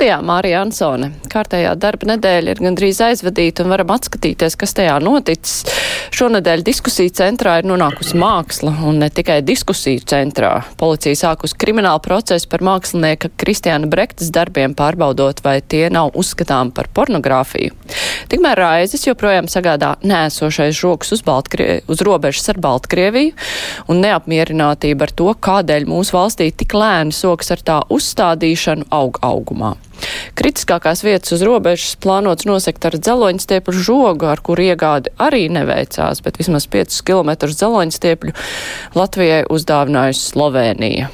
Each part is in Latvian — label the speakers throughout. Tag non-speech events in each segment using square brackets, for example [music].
Speaker 1: Studijā Mārija Ansone. Kārtējā darba nedēļa ir gandrīz aizvadīta un varam atskatīties, kas tajā noticis. Šonadēļ diskusiju centrā ir nonākusi māksla un ne tikai diskusiju centrā. Policija sākus kriminālu procesu par mākslinieka Kristiāna Brektas darbiem pārbaudot, vai tie nav uzskatām par pornogrāfiju. Tikmēr raizes joprojām sagādā nēsošais žoks uz, Baltkrie, uz robežas ar Baltkrieviju un neapmierinātība ar to, kādēļ mūsu valstī tik lēni soks ar tā uzstādīšanu aug augumā. Kritiskākās vietas uz robežas plānots nosekt ar dzeloņstiepļu žogu, ar kuru iegādi arī neveicās, bet vismaz 5 km dzeloņstiepļu Latvijai uzdāvinājusi Slovenija.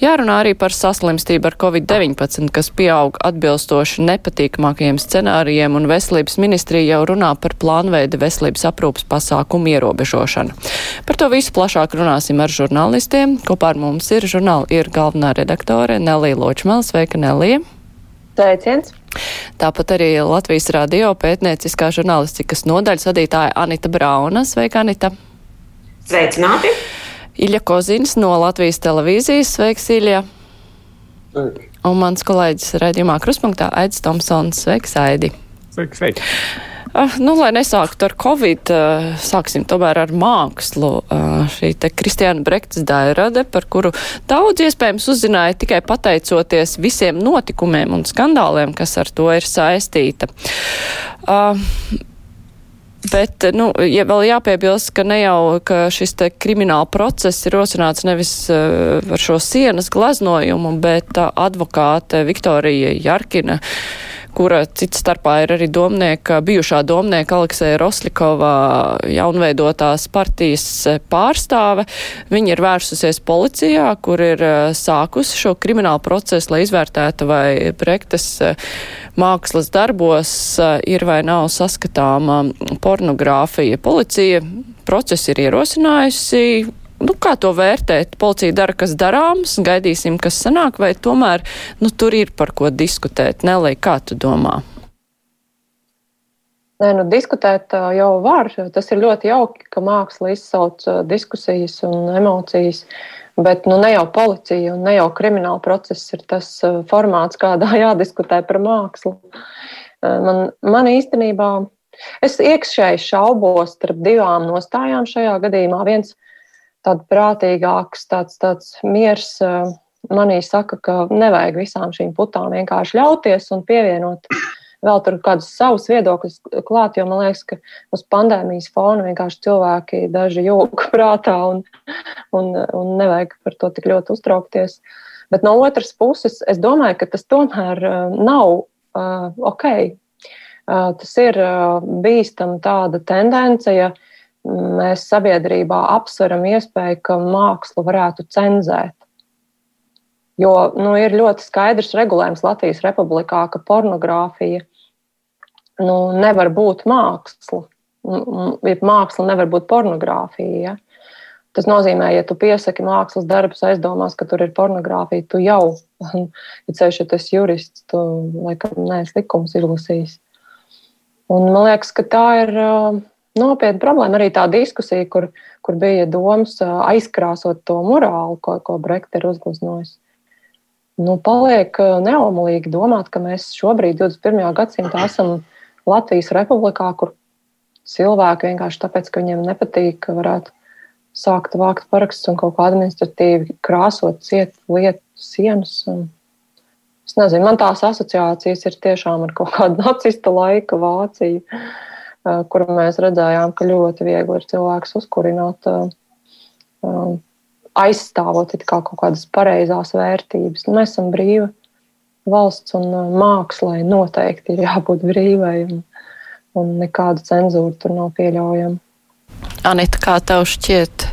Speaker 1: Jārunā arī par saslimstību ar covid-19, kas pieaug atbilstoši nepatīkamākajiem scenārijiem, un veselības ministrija jau runā par plānveida veselības aprūpas pasākumu ierobežošanu. Par to visu plašāk runāsim ar žurnālistiem. Kopā ar mums ir žurnāla ir galvenā redaktore Nelija Ločmēls. Sveika, Nelija!
Speaker 2: Sveiciens!
Speaker 1: Tāpat arī Latvijas radio pētnieciskā žurnālistikas nodaļas vadītāja Anita Brauna. Sveika, Anita!
Speaker 3: Sveicināti!
Speaker 1: Ilja Kozins no Latvijas televīzijas. Sveiks, Ilja! Sveiki! Un mans kolēģis raidījumā Kruspunktā Aidis Tomsons. Sveiks, Aidi!
Speaker 4: Sveiki, sveiki!
Speaker 1: Uh, nu, lai nesāktu ar covid, uh, sāksim tomēr ar mākslu. Uh, šī te Kristiāna Brektas dairade, par kuru daudz iespējams uzzināja tikai pateicoties visiem notikumiem un skandāliem, kas ar to ir saistīta. Bet, nu, ja vēl jāpiebilst, ka ne jau, ka šis te krimināla process ir rosināts nevis uh, ar šo sienas gleznojumu, bet uh, advokāte Viktorija Jarkina uh, kura cits starpā ir arī domnieka, bijušā domnieka Alekseja Roslikova jaunveidotās partijas e, pārstāve. Viņa ir vērsusies policijā, kur ir e, sākusi šo kriminālu procesu, lai izvērtētu, vai prektes e, mākslas darbos ir vai nav saskatāma pornogrāfija. Policija procesu ir ierosinājusi, nu, kā to vērtēt? Policija dara, kas darāms, gaidīsim, kas sanāk, vai tomēr nu, tur ir par ko diskutēt? Nelī, kā tu domā?
Speaker 2: Nē, nu, diskutēt jau var. Tas ir ļoti jauki, ka māksla izsauc diskusijas un emocijas. Bet nu, ne jau policija un ne jau krimināla process ir tas formāts, kādā [laughs] jādiskutē par mākslu. Man, man īstenībā, es iekšēji šaubos starp divām nostājām šajā gadījumā. Viens tāds prātīgāks, tāds, tāds miers eh, manī saka, ka nevajag visām šīm putām vienkārši ļauties un pievienot vēl tur kādus savus viedokļus klāt, jo man liekas, ka uz pandēmijas fona vienkārši cilvēki daži jūg [laughs] prātā un, un, un nevajag par to tik ļoti uztraukties. Bet no otras puses, es domāju, ka tas tomēr eh, nav uh, ok. Uh, tas ir uh, bīstam tāda tendence, ja uh, mēs sabiedrībā apsveram iespēju, ka mākslu varētu cenzēt. Jo nu, ir ļoti skaidrs regulējums Latvijas republikā, ka pornogrāfija nu, nevar būt māksla. Māksla nevar būt pornogrāfija. Ja? Tas nozīmē, ja tu piesaki mākslas darbus, aizdomās, ka tur ir pornogrāfija, tu jau, [laughs] ja ceļš ir tas jurists, tu laikam neesi likums izlasījis. Un man liekas, ka tā ir nopietna problēma. Arī tā diskusija, kur, kur bija domas aizkrāsot to morāli, ko, ko Brekta ir uzgleznojis. Nu, paliek neomalīgi domāt, ka mēs šobrīd, 21. gadsimtā, esam Latvijas republikā, kur cilvēki vienkārši tāpēc, ka viņiem nepatīk, varētu sākt vākt parakstus un kaut kā administratīvi krāsot ciet lietu sienas. Un, es nezinu, man tās asociācijas ir tiešām ar kaut kādu [laughs] nacista laika Vāciju. Uh, kur mēs redzējām, ka ļoti viegli ir cilvēks uzkurināt, aizstāvot kā kaut kādas pareizās vērtības. Nu, mēs esam brīvi valsts un mākslai noteikti ir jābūt brīvai, un, un nekāda cenzūra tur nav pieļaujama.
Speaker 1: Anita, kā tev šķiet?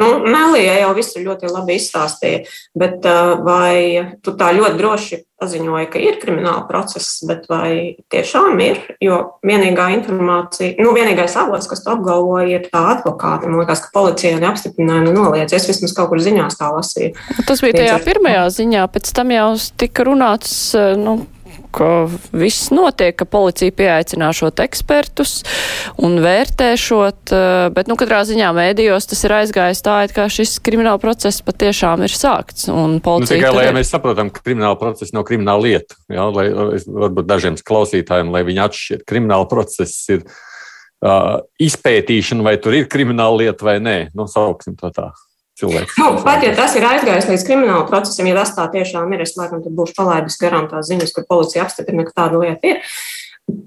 Speaker 3: Nu, Melija jau visu ļoti labi izstāstīja, bet vai tu tā ļoti droši paziņoji, ka ir krimināla process, bet vai tiešām ir? Jo vienīgā informācija, nu, vienīgais avots, kas to apgalvoja, ir tā advokāta. Man liekas, ka policija neapstiprināja, nu, noliedz. Es vismaz kaut kur ziņās tā lasīju.
Speaker 1: Tas bija tajā pirmajā ziņā, pēc tam jau tika runāts, nu, ka viss notiek, ka policija pieaicināšot ekspertus un vērtēšot, bet, nu, katrā ziņā mēdījos tas ir aizgājis tā, it kā šis krimināla process patiešām ir sākts. Un policija.
Speaker 4: Nu, tikai, lai ir... mēs saprotam, ka krimināla process nav krimināla lieta, jā, lai varbūt dažiem klausītājiem, lai viņi atšķiet, krimināla process ir uh, izpētīšana, vai tur ir krimināla lieta vai nē. Nu, sauksim to tā cilvēks.
Speaker 3: Nu, pat ja tas ir aizgājis līdz krimināla procesam, ja tas tā tiešām ir, es laikam būšu palaidis garām tās ziņas, kur policija apstiprina, ka tāda lieta ir.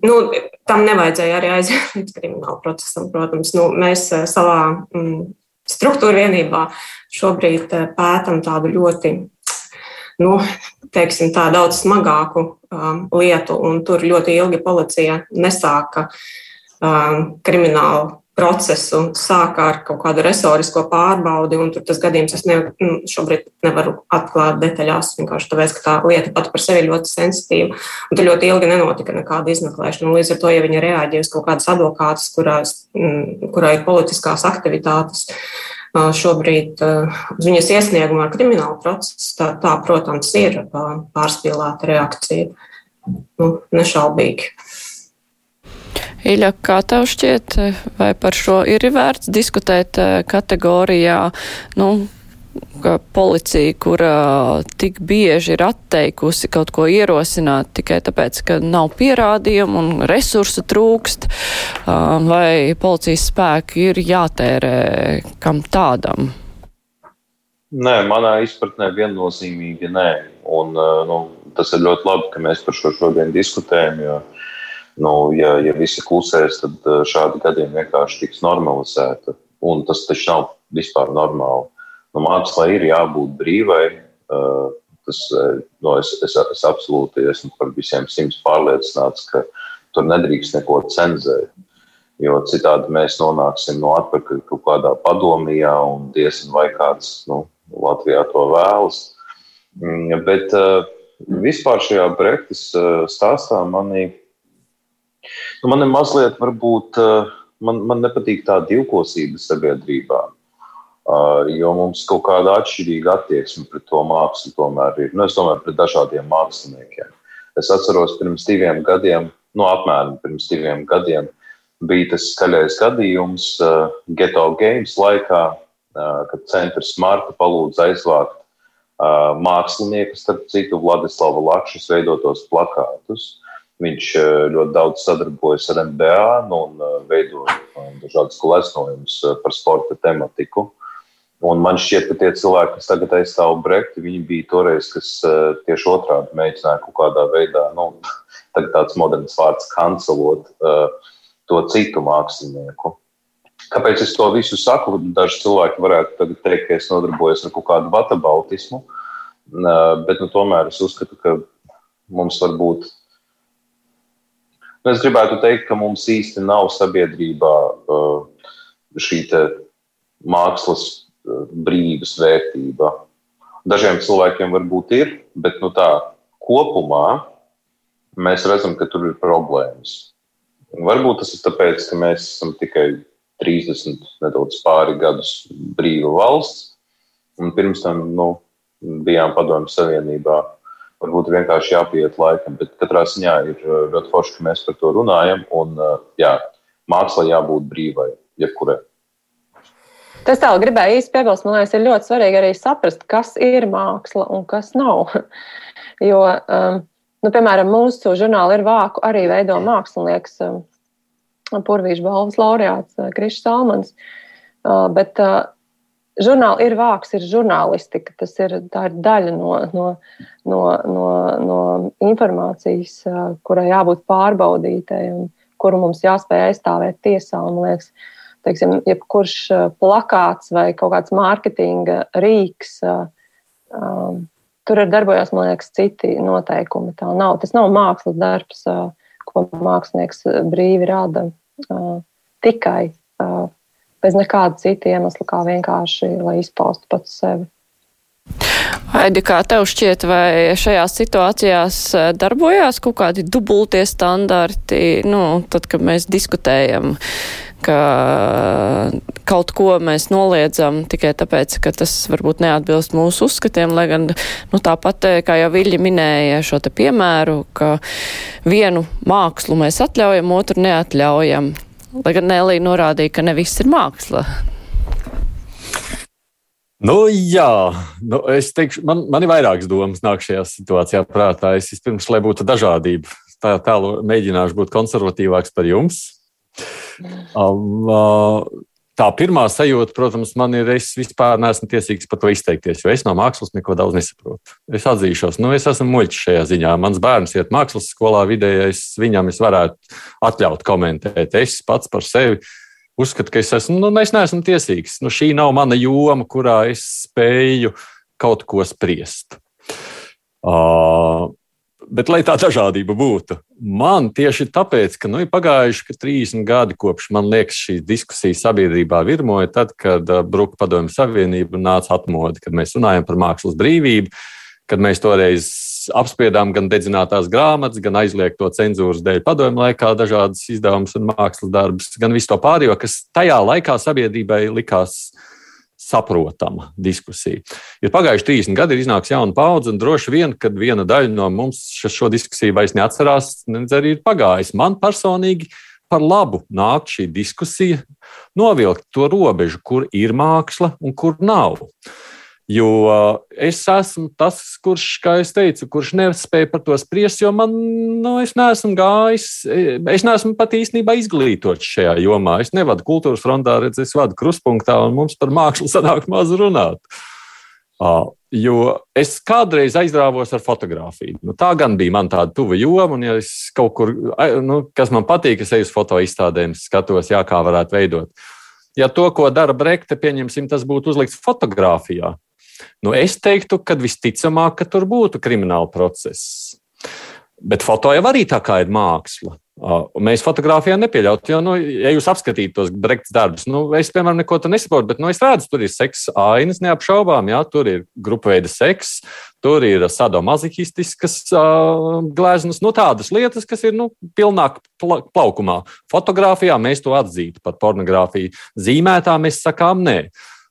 Speaker 3: Nu, tam nevajadzēja arī aiziet [laughs] līdz krimināla procesam, protams. Nu, mēs eh, savā mm, struktūra vienībā šobrīd eh, pētam tādu ļoti, nu, teiksim, tā daudz smagāku um, lietu, un tur ļoti ilgi policija nesāka um, kriminālu procesu sāka ar kaut kādu resorisko pārbaudi, un tur tas gadījums es ne, nu, šobrīd nevaru atklāt detaļās, vienkārši tāpēc, ka tā lieta pat par sevi ļoti sensitīva, un tur ļoti ilgi nenotika nekāda izmeklēšana. Līdz ar to, ja viņi reaģē uz kaut kādas advokātas, kurās, kurā ir politiskās aktivitātes, šobrīd uz viņas iesniegumu ar kriminālu procesu, tā, tā protams, ir pārspīlēta reakcija. Nu, nešaubīgi.
Speaker 1: Iļa, kā tev šķiet, vai par šo ir vērts diskutēt eh, kategorijā, nu, ka policija, kura tik bieži ir atteikusi kaut ko ierosināt tikai tāpēc, ka nav pierādījumu un resursu trūkst, vai policijas spēki ir jātērē kam tādam?
Speaker 5: Nē, manā izpratnē viennozīmīgi nē. Un, nu, tas ir ļoti labi, ka mēs par šo šodien diskutējam, jo uh, Nu, ja, ja visi klusēs, tad eh, šādi gadījumi vienkārši tiks normalizēti. Un tas taču nav vispār normāli. Nu, mākslā ir jābūt brīvai. Eh, tas, no, es, es, es absolūti esmu par visiem simts pārliecināts, ka tur nedrīkst neko cenzēt. Jo citādi mēs nonāksim no atpakaļ kaut kādā padomijā, un diezgan vai kāds nu, Latvijā to vēlas. Mm, bet vispār šajā Brexit stāstā manī Nu, man ir mazliet, varbūt, eh, man, man nepatīk tā divkosība sabiedrībā. Uh, jo mums kaut kāda atšķirīga attieksme pret to mākslu tomēr ir. Nu, es domāju, pret dažādiem māksliniekiem. Es atceros, pirms diviem gadiem, no nu, apmēram pirms diviem gadiem, bija tas skaļais gadījums uh, Geto Games laikā, uh, kad centrs Marta palūdza aizvākt uh, mākslinieku, starp citu, Vladislava Lakšas veidotos plakātus. Viņš eh, ļoti daudz sadarbojas ar NBA nu, un eh, veido eh, dažādas gleznojumus par sporta tematiku. Un man šķiet, ka tie cilvēki, kas tagad aizstāv Brekti, viņi bija toreiz, kas tieši otrādi mēģināja kaut kādā veidā, nu, [laughs] tāds moderns vārds, kancelot to citu mākslinieku. Kāpēc es to visu saku? Daži cilvēki varētu teikt, ka es nodarbojos ar kaut kādu vatabautismu, bet nu, tomēr es uzskatu, ka mums varbūt es gribētu teikt, ka mums īsti nav sabiedrībā uh, šī mākslas uh, brīvas vērtība. Dažiem cilvēkiem varbūt ir, bet nu, tā kopumā mēs redzam, ka tur ir problēmas. Varbūt tas ir tāpēc, ka mēs esam tikai 30, nedaudz pāri gadus brīva valsts, un pirms tam nu, bijām Padomju Savienībā varbūt vienkārši jāpiet laikam. Bet katrā ziņā ir uh, ļoti forši, ka mēs par to runājam. Un, uh, jā, mākslā jābūt brīvai, jebkurai.
Speaker 2: Tas tā, gribēju īsti piebilst, man liekas, ir ļoti svarīgi arī saprast, kas ir māksla un kas nav. [laughs] jo, um, nu, piemēram, mūsu žurnāli ir vāku arī veido mākslinieks, um, Purvīša balvas laureāts uh, Krišs Salmans. Uh, bet uh, žurnāli ir vāks, ir žurnālistika. Tas ir, ir daļa no, no, no, no, no informācijas, kurai jābūt pārbaudītai un kuru mums jāspēj aizstāvēt tiesā. Man liekas, teiksim, jebkurš plakāts vai kaut kāds mārketinga rīks. Tur ir darbojās, man liekas, citi noteikumi. Tā nav. Tas nav mākslas darbs, ko mākslinieks brīvi rada tikai bez nekāda cita iemesla, kā vienkārši, lai izpaustu pats sevi.
Speaker 1: Aidi, kā tev šķiet, vai šajās situācijās eh, darbojās kaut kādi dubultie standarti, nu, tad, kad mēs diskutējam, ka kaut ko mēs noliedzam tikai tāpēc, ka tas varbūt neatbilst mūsu uzskatiem, lai gan, nu, tāpat, kā jau Viļņa minēja šo te piemēru, ka vienu mākslu mēs atļaujam, otru neatļaujam. Lai gan Nelī norādīja, ka ne viss ir māksla.
Speaker 4: Nu, jā, nu, es teikšu, man, man ir vairākas domas nāk šajā situācijā prātā. Es vispirms, lai būtu dažādība, tā tālu mēģināšu būt konservatīvāks par jums. Um, uh, tā pirmā sajūta, protams, man ir, es vispār neesmu tiesīgs par to izteikties, jo es no mākslas neko daudz nesaprotu. Es atzīšos, nu, es esmu muļķis šajā ziņā. Mans bērns iet mākslas skolā vidējais, viņam es varētu atļaut komentēt. Es pats par sevi uzskatu, ka es esmu, nu, es neesmu tiesīgs. Nu, šī nav mana joma, kurā es spēju kaut ko spriest. Uh, bet, lai tā dažādība būtu, man tieši tāpēc, ka nu, ir pagājuši 30 gadi kopš man liekas šī diskusija sabiedrībā virmoja, tad, kad uh, Bruka padomju savienība nāca atmodi, kad mēs runājam par mākslas brīvību, kad mēs toreiz apspriedām gan dedzinātās grāmatas, gan aizliegto cenzūras dēļ padomju laikā dažādas izdevumus un mākslas darbus, gan visu to pārējo, kas tajā laikā sabiedrībai likās saprotama diskusija. Ir pagājuši 30 gadi, ir iznākusi jauna paudze, un droši vien, kad viena daļa no mums šo diskusiju vairs neatcerās, nedz arī ir pagājis. Man personīgi par labu nāk šī diskusija, novilkt to robežu, kur ir māksla un kur nav. Jo es esmu tas, kurš, kā jau teicu, kurš nespēja par to spriest, jo man, nu, es neesmu gājis, es neesmu pat īstenībā izglītots šajā jomā. Es nevadu kultūras frontā, redz, es vadu kruspunktā, un mums par mākslu [laughs] sanāk maz runāt. Uh, jo es kādreiz aizrāvos ar fotografiju. Nu, tā gan bija man tāda tuva joma, un ja es kaut kur, nu, kas man patīk, es eju uz fotoizstādēm, skatos, jā, kā varētu veidot. Ja to, ko dara Brekte, pieņemsim, tas būtu uzlikts fotografijā, Nu, es teiktu, ka visticamāk, ka tur būtu krimināla process. Bet foto jau arī tā kā ir māksla. Mēs fotografijā nepieļautu, jo, nu, ja jūs apskatītu tos brekts darbus, nu, es, piemēram, neko tādu nesaprotu, bet, nu, es redzu, tur ir seksa ainas neapšaubām, jā, tur ir grupa veida seks, tur ir sadomazihistiskas uh, gleznas, nu, tādas lietas, kas ir, nu, pilnāk pla plaukumā. Fotografijā mēs to atzītu par pornogrāfiju. Zīmētā mēs sakām nē.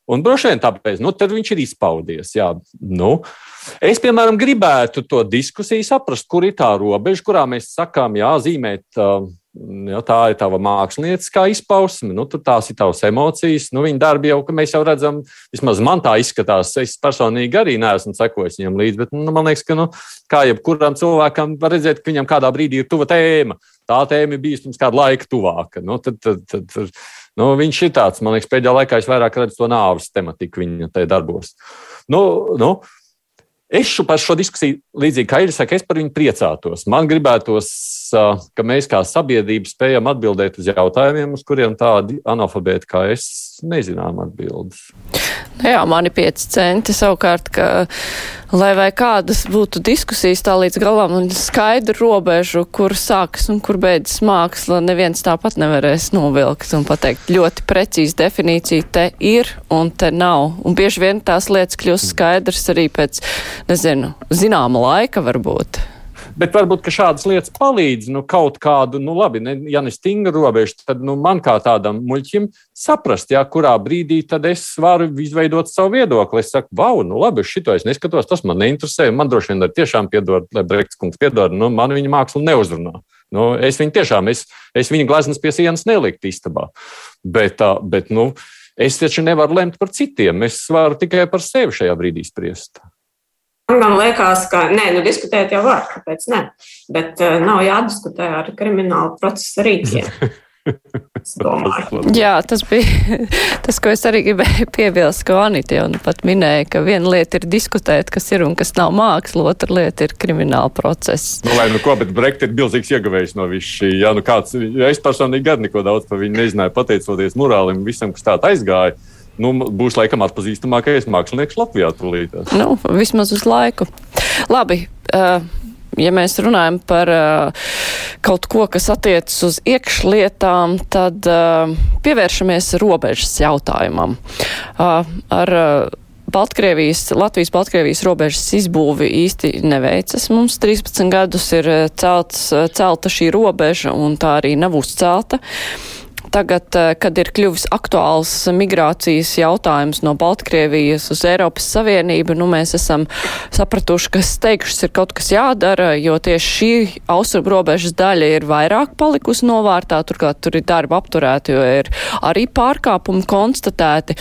Speaker 4: Un droši vien tāpēc nu, viņš ir izpaudies. Jā. Nu, es, piemēram, gribētu to diskusiju saprast, kur ir tā robeža, kurā mēs sakām, jā, zīmēt. Ja tā ir tava mākslinieckā izpausme, nu, tās ir tavas emocijas. Nu, viņa darbi jau, mēs jau redzam, vismaz man tā izskatās. Es personīgi arī neesmu sekojis viņam līdzi, bet nu, man liekas, ka nu, kā jebkuram cilvēkam var redzēt, ka viņam kādā brīdī ir tuva tēma. Tā tēma bijusi pirms kāda laika tuvāka. Nu, tad, tad, tad, tad, Nu, viņš ir tāds, man liekas, pēdējā laikā es vairāk redzu to nāves tematiku viņa tajā darbos. Nu, nu, Es šo, par šo diskusiju, līdzīgi kā Iris saka, es par viņu priecātos. Man gribētos, ka mēs kā sabiedrība spējam atbildēt uz jautājumiem, uz kuriem tādi analfabēti kā es nezinām atbildes.
Speaker 1: Nu jā, man ir 5 centi savukārt, ka, lai vai kādas būtu diskusijas tā līdz galam un skaidru robežu, kur sākas un kur beidzas māksla, neviens tāpat nevarēs novilkt un pateikt ļoti precīzi definīciju te ir un te nav. Un bieži vien tās lietas kļūst skaidrs arī pēc, nezinu, zināma laika varbūt.
Speaker 4: Bet varbūt šādas lietas palīdz nu, kaut kādu, nu, labi, ne, ja ne stingru robežu, tad nu, man kā tādam muļķim saprast, jā, kurā brīdī tad es varu izveidot savu viedokli. Es saku, wow, nu, labi, šito es neskatos, tas man neinteresē. Man droši vien ir tiešām piedod, lai Brekts kungs piedod, nu, man viņa māksla neuzrunā. Nu, es viņu tiešām, es, es viņu gleznas pie sienas neliktu istabā. Bet, bet nu, es taču nevaru lemt par citiem. Es varu tikai par sevi šajā brīdī spriest.
Speaker 3: Man liekas, ka nē, nu, diskutēt jau var, kāpēc ne? Bet uh, nav jādiskutē ar kriminālu procesu rīkiem. [laughs]
Speaker 1: Jā, tas bija [laughs] tas, ko es arī gribēju [laughs] piebilst, ko Anita jau nu pat minēja, ka viena lieta ir diskutēt, kas ir un kas nav māksla, otra lieta ir krimināla process.
Speaker 4: Nu, lai nu ko, bet Brekt ir milzīgs ieguvējs no viss šī. Jā, nu kāds, es personīgi gadu neko daudz par viņu nezināju, pateicoties morālim, visam, kas tā aizgāja nu, būs laikam atpazīstamākais mākslinieks Latvijā. Tūlītās.
Speaker 1: Nu, vismaz uz laiku. Labi. Uh, ja mēs runājam par uh, kaut ko, kas attiecas uz iekšlietām, tad uh, pievēršamies robežas jautājumam. Uh, ar uh, Baltkrievijas, Latvijas-Baltkrievijas robežas izbūvi īsti neveicas. Mums 13 gadus ir celts, celta šī robeža, un tā arī nav uzcelta. Tagad, kad ir kļuvis aktuāls migrācijas jautājums no Baltkrievijas uz Eiropas Savienību, nu mēs esam sapratuši, ka steigšs ir kaut kas jādara, jo tieši šī austrumu robežas daļa ir vairāk palikusi novārtā, turklāt tur ir darba apturēti, jo ir arī pārkāpumi konstatēti.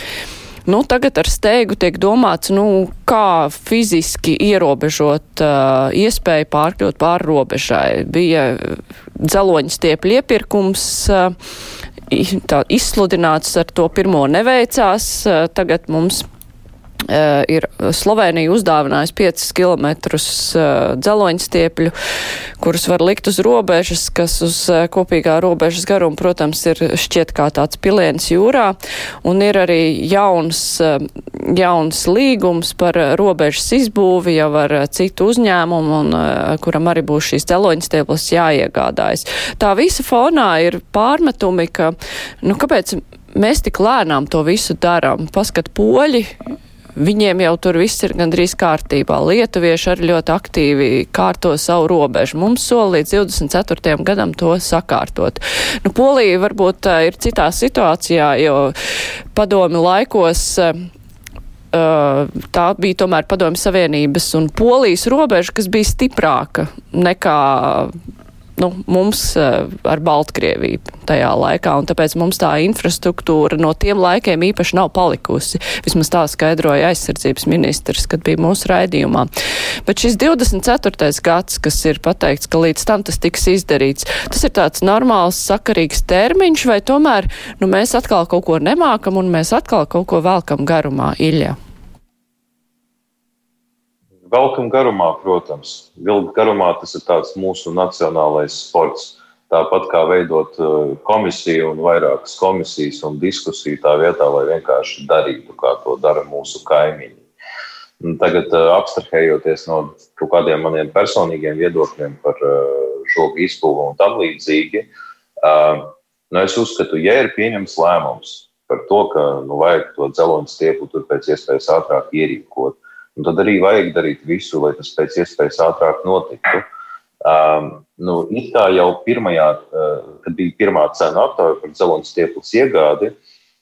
Speaker 1: Nu, tagad ar steigu tiek domāts, nu, kā fiziski ierobežot uh, iespēju pārkļūt pāri robežai. Bija dzeloņa stiepļu iepirkums. Uh, tā izsludināts ar to pirmo neveicās. Uh, tagad mums Uh, ir Slovenija uzdāvinājusi 5 km uh, dzeloņstiepļu, kurus var likt uz robežas, kas uz uh, kopīgā robežas garuma, protams, ir šķiet kā tāds piliens jūrā, un ir arī jauns, jauns līgums par robežas izbūvi jau ar citu uzņēmumu, un kuram arī būs šīs dzeloņstieples jāiegādājas. Tā visa fonā ir pārmetumi, ka, nu, kāpēc mēs tik lēnām to visu darām? Paskat, poļi Viņiem jau tur viss ir gandrīz kārtībā. Lietuvieši arī ļoti aktīvi kārto savu robežu. Mums sola līdz 24. gadam to sakārtot. Nu, Polija varbūt uh, ir citā situācijā, jo padomi laikos. Uh, tā bija tomēr Padomju Savienības un Polijas robeža, kas bija stiprāka nekā nu, mums uh, ar Baltkrieviju tajā laikā, un tāpēc mums tā infrastruktūra no tiem laikiem īpaši nav palikusi. Vismaz tā skaidroja aizsardzības ministrs, kad bija mūsu raidījumā. Bet šis 24. gads, kas ir pateikts, ka līdz tam tas tiks izdarīts, tas ir tāds normāls, sakarīgs termiņš, vai tomēr nu, mēs atkal kaut ko nemākam un mēs atkal kaut ko velkam garumā, Iļa?
Speaker 5: Velkam garumā, protams. Vilka garumā tas ir tāds mūsu nacionālais sports. Tāpat kā veidot uh, komisiju un vairākas komisijas un diskusiju tā vietā, lai vienkārši darītu, kā to dara mūsu kaimiņi. Tagad, uh, abstrahējoties no kaut kādiem maniem personīgiem viedokļiem par uh, žogu izpūvu un tam līdzīgi, nu es uzskatu, ja ir pieņems lēmums par to, ka nu, vajag to dzeloņu stiepu tur pēc iespējas ātrāk ierīkot, Un tad arī vajag darīt visu, lai tas pēc iespējas ātrāk notiktu. Um, nu, it kā jau pirmajā, uh, kad bija pirmā cena aptauja par dzelzceļa stieples iegādi,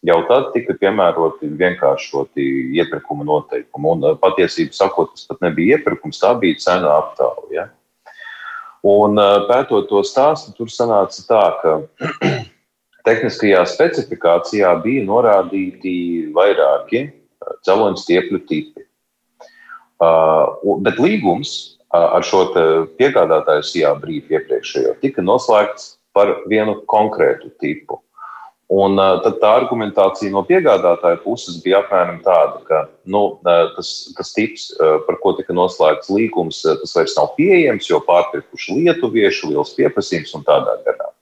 Speaker 5: jau tad tika piemēroti vienkāršoti iepirkuma noteikumi. Un uh, patiesībā sakot, tas pat nebija iepirkums, tā bija cena aptauja. Un uh, pētot to stāstu, tur sanāca tā, ka [clears throat] tehniskajā specifikācijā bija norādīti vairāki uh, dzelzceļa stiepļu tipi. Uh, bet līgums uh, ar šo piegādātāju SIA brīdi iepriekšējo tika noslēgts par vienu konkrētu tipu. Un uh, tad tā argumentācija no piegādātāja puses bija apmēram tāda, ka nu, tas, tas tips, par ko tika noslēgts līgums, tas vairs nav pieejams, jo pārpirkuši lietuvieši, liels pieprasījums un tādā garā.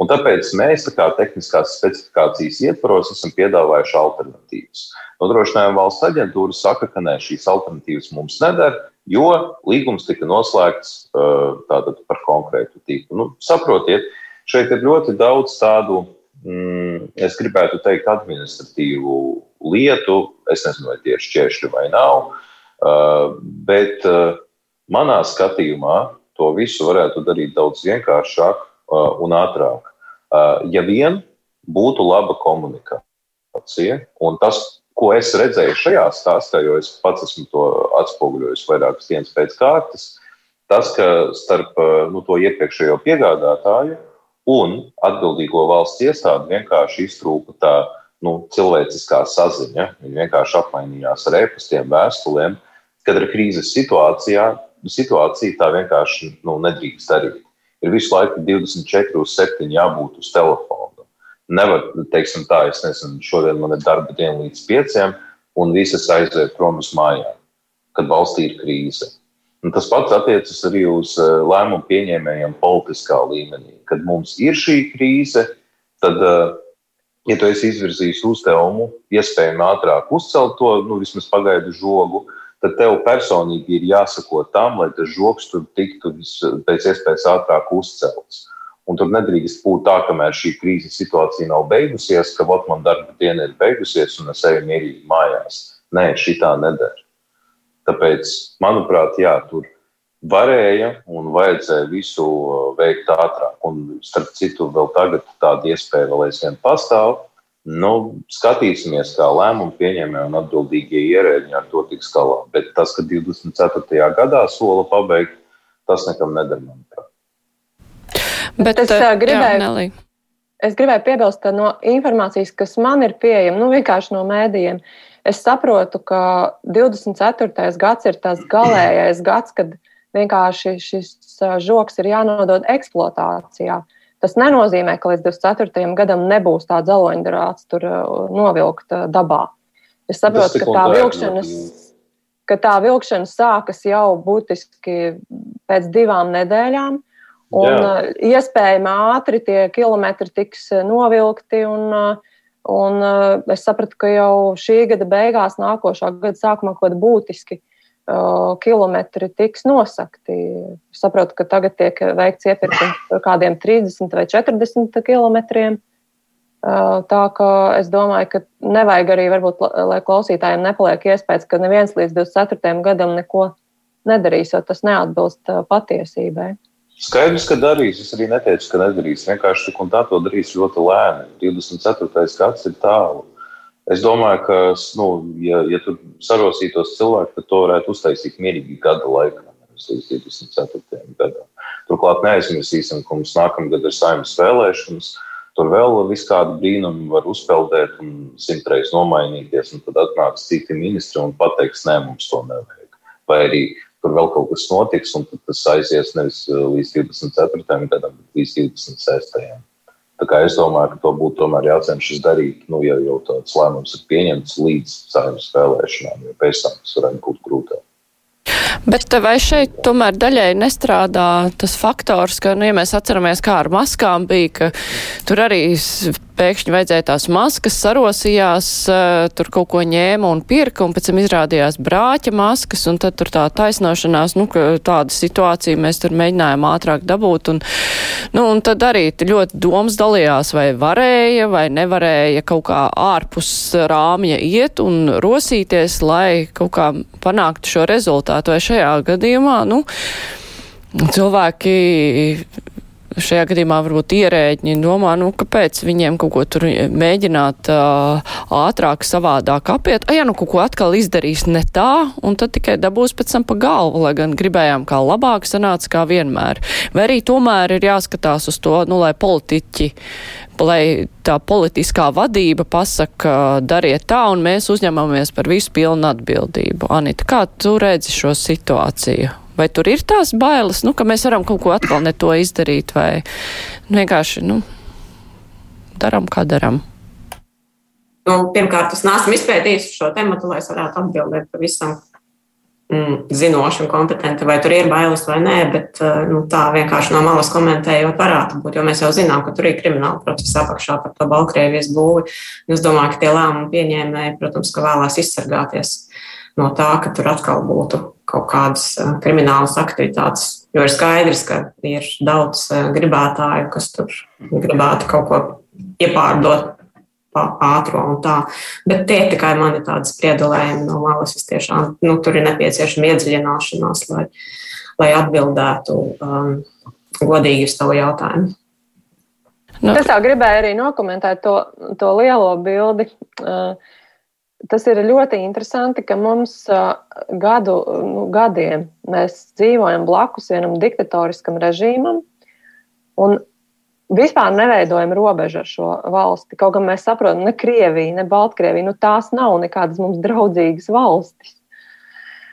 Speaker 5: Un tāpēc mēs, tā kā tehniskās specifikācijas ietvaros, esam piedāvājuši alternatīvas. Nodrošinājuma valsts aģentūra saka, ka nē, šīs alternatīvas mums neder, jo līgums tika noslēgts uh, tātad par konkrētu tipu. Nu, saprotiet, šeit ir ļoti daudz tādu, mm, es gribētu teikt, administratīvu lietu. Es nezinu, vai tieši šķēršļi vai nav, uh, bet uh, manā skatījumā to visu varētu darīt daudz vienkāršāk un ātrāk. Ja vien būtu laba komunikācija, un tas, ko es redzēju šajā stāstā, jo es pats esmu to atspoguļojis vairākas dienas pēc kārtas, tas, ka starp nu, to iepriekšējo piegādātāju un atbildīgo valsts iestādi vienkārši iztrūka tā nu, cilvēciskā saziņa. Viņi vienkārši apmainījās ar e-pastiem, vēstulēm, kad ir krīzes situācijā. Situācija tā vienkārši nu, nedrīkst darīt ir visu laiku 24 uz 7 jābūt uz telefona. Nevar, teiksim, tā, es nezinu, šodien man ir darba diena līdz 5, un visas aiziet prom uz mājām, kad valstī ir krīze. Un tas pats attiecas arī uz eh, lēmumu pieņēmējiem politiskā līmenī. Kad mums ir šī krīze, tad, eh, ja tu esi izvirzījis uzdevumu, iespējami ātrāk uzcelt to nu, vismaz pagaidu žogu, tad tev personīgi ir jāsako tam, lai tas žoks tur tiktu pēc iespējas ātrāk uzcelts. Un tur nedrīkst būt tā, kamēr šī krīzes situācija nav beigusies, ka ot, man darba diena ir beigusies un es eju mierīgi mājās. Nē, šī tā nedara. Tāpēc, manuprāt, jā, tur varēja un vajadzēja visu veikt ātrāk. Un, starp citu, vēl tagad tāda iespēja vēl aizvien pastāv. Nu, skatīsimies, kā lēmumu pieņēmēji un atbildīgie ierēģi ar to tiks galā. Bet tas, ka 24. gadā sola pabeigt, tas nekam manuprāt.
Speaker 2: Bet es uh, gribēju, jā, es gribēju piebilst, ka no informācijas, kas man ir pieejama, nu, vienkārši no mēdījiem, es saprotu, ka 24. gads ir tas galīgais gads, kad vienkārši šis žoks ir jānodod eksploatācijā. Uh, Tas nenozīmē, ka līdz 24. gadam nebūs tāds zaloņdarāts tur uh, novilkt uh, dabā. Es saprotu, ka tā vilkšanas, ka tā vilkšana sākas jau būtiski pēc divām nedēļām. Un Jā. Uh, iespējami ātri tie kilometri tiks novilkti. Un, un es sapratu, ka jau šī gada beigās, nākošā gada sākumā, kaut kāda būtiski kilometri tiks nosakti. Es saprotu, ka tagad tiek veikts iepirkums par kādiem 30 vai 40 kilometriem. Tā kā es domāju, ka nevajag arī, varbūt, lai klausītājiem nepaliek iespējas, ka neviens līdz 24. gadam neko nedarīs, jo tas neatbilst patiesībai.
Speaker 5: Skaidrs, ka darīs. Es arī neteicu, ka nedarīs. Vienkārši tik un tā to darīs ļoti lēni. 24. gads ir tālu. Es domāju, ka, nu, ja, ja tur sarosītos cilvēki, tad to varētu uztaisīt mierīgi gada laikā, līdz 24. gadam. Turklāt neaizmirsīsim, ka mums nākamgad ir saimnes vēlēšanas. Tur vēl viss kādu brīnumu var uzpeldēt un simtreiz nomainīties, un tad atnāks citi ministri un pateiks, nē, mums to nevajag. Vai arī tur vēl kaut kas notiks, un tas aizies nevis līdz 24. gadam, bet līdz 26. Tā kā es domāju, ka to būtu tomēr jācenšas darīt, nu, ja jau tāds lēmums ir pieņemts līdz saimnes vēlēšanām, jo pēc tam tas varētu būt grūtāk.
Speaker 1: Bet vai šeit tomēr daļai nestrādā tas faktors, ka, nu, ja mēs atceramies, kā ar maskām bija, ka tur arī pēkšņi vajadzēja tās maskas, sarosījās, tur kaut ko ņēma un pirka, un pēc tam izrādījās brāķa maskas, un tad tur tā taisnošanās, nu, tāda situācija mēs tur mēģinājām ātrāk dabūt, un, nu, un tad arī ļoti domas dalījās, vai varēja vai nevarēja kaut kā ārpus rāmja iet un rosīties, lai kaut kā panāktu šo rezultātu, vai šajā gadījumā, nu, cilvēki šajā gadījumā varbūt ierēģi domā, nu, kāpēc viņiem kaut ko tur mēģināt uh, ātrāk, savādāk apiet. A, ja nu kaut ko atkal izdarīs ne tā, un tad tikai dabūs pēc tam pa galvu, lai gan gribējām kā labāk sanāca kā vienmēr. Vai arī tomēr ir jāskatās uz to, nu, lai politiķi, lai tā politiskā vadība pasaka, dariet tā, un mēs uzņemamies par visu pilnu atbildību. Anita, kā tu redzi šo situāciju? Vai tur ir tās bailes, nu, ka mēs varam kaut ko atkal ne to izdarīt, vai nu, vienkārši, nu, darām, kā darām?
Speaker 3: Nu, pirmkārt, es neesmu izpētījis šo tematu, lai es varētu atbildēt pavisam mm, zinoši un kompetenti, vai tur ir bailes vai nē, bet eh, nu, tā vienkārši no malas komentējot, varētu būt. Jo mēs jau zinām, ka tur ir krimināla procesa apakšā par to Baltkrievijas būvi. Es domāju, ka tie lēmumu pieņēmēji, protams, ka vēlās izsargāties no tā, ka tur atkal būtu kaut kādas eh, kriminālas aktivitātes. Jo ir skaidrs, ka ir daudz eh, gribētāju, kas tur gribētu kaut ko iepārdot ātrā un tā. Bet tie tikai mani tādi spriedelējumi no malas. Es tiešām nu, tur ir nepieciešama iedziļināšanās, lai, lai atbildētu um, godīgi uz tavu jautājumu.
Speaker 2: Nu. Es tā gribēju arī nokomentēt to, to lielo bildi. Uh, tas ir ļoti interesanti, ka mums gadu, nu, gadiem mēs dzīvojam blakus vienam diktatoriskam režīmam un vispār neveidojam robežu ar šo valsti. Kaut gan mēs saprotam, ne Krievija, ne Baltkrievija, nu tās nav nekādas mums draudzīgas valstis.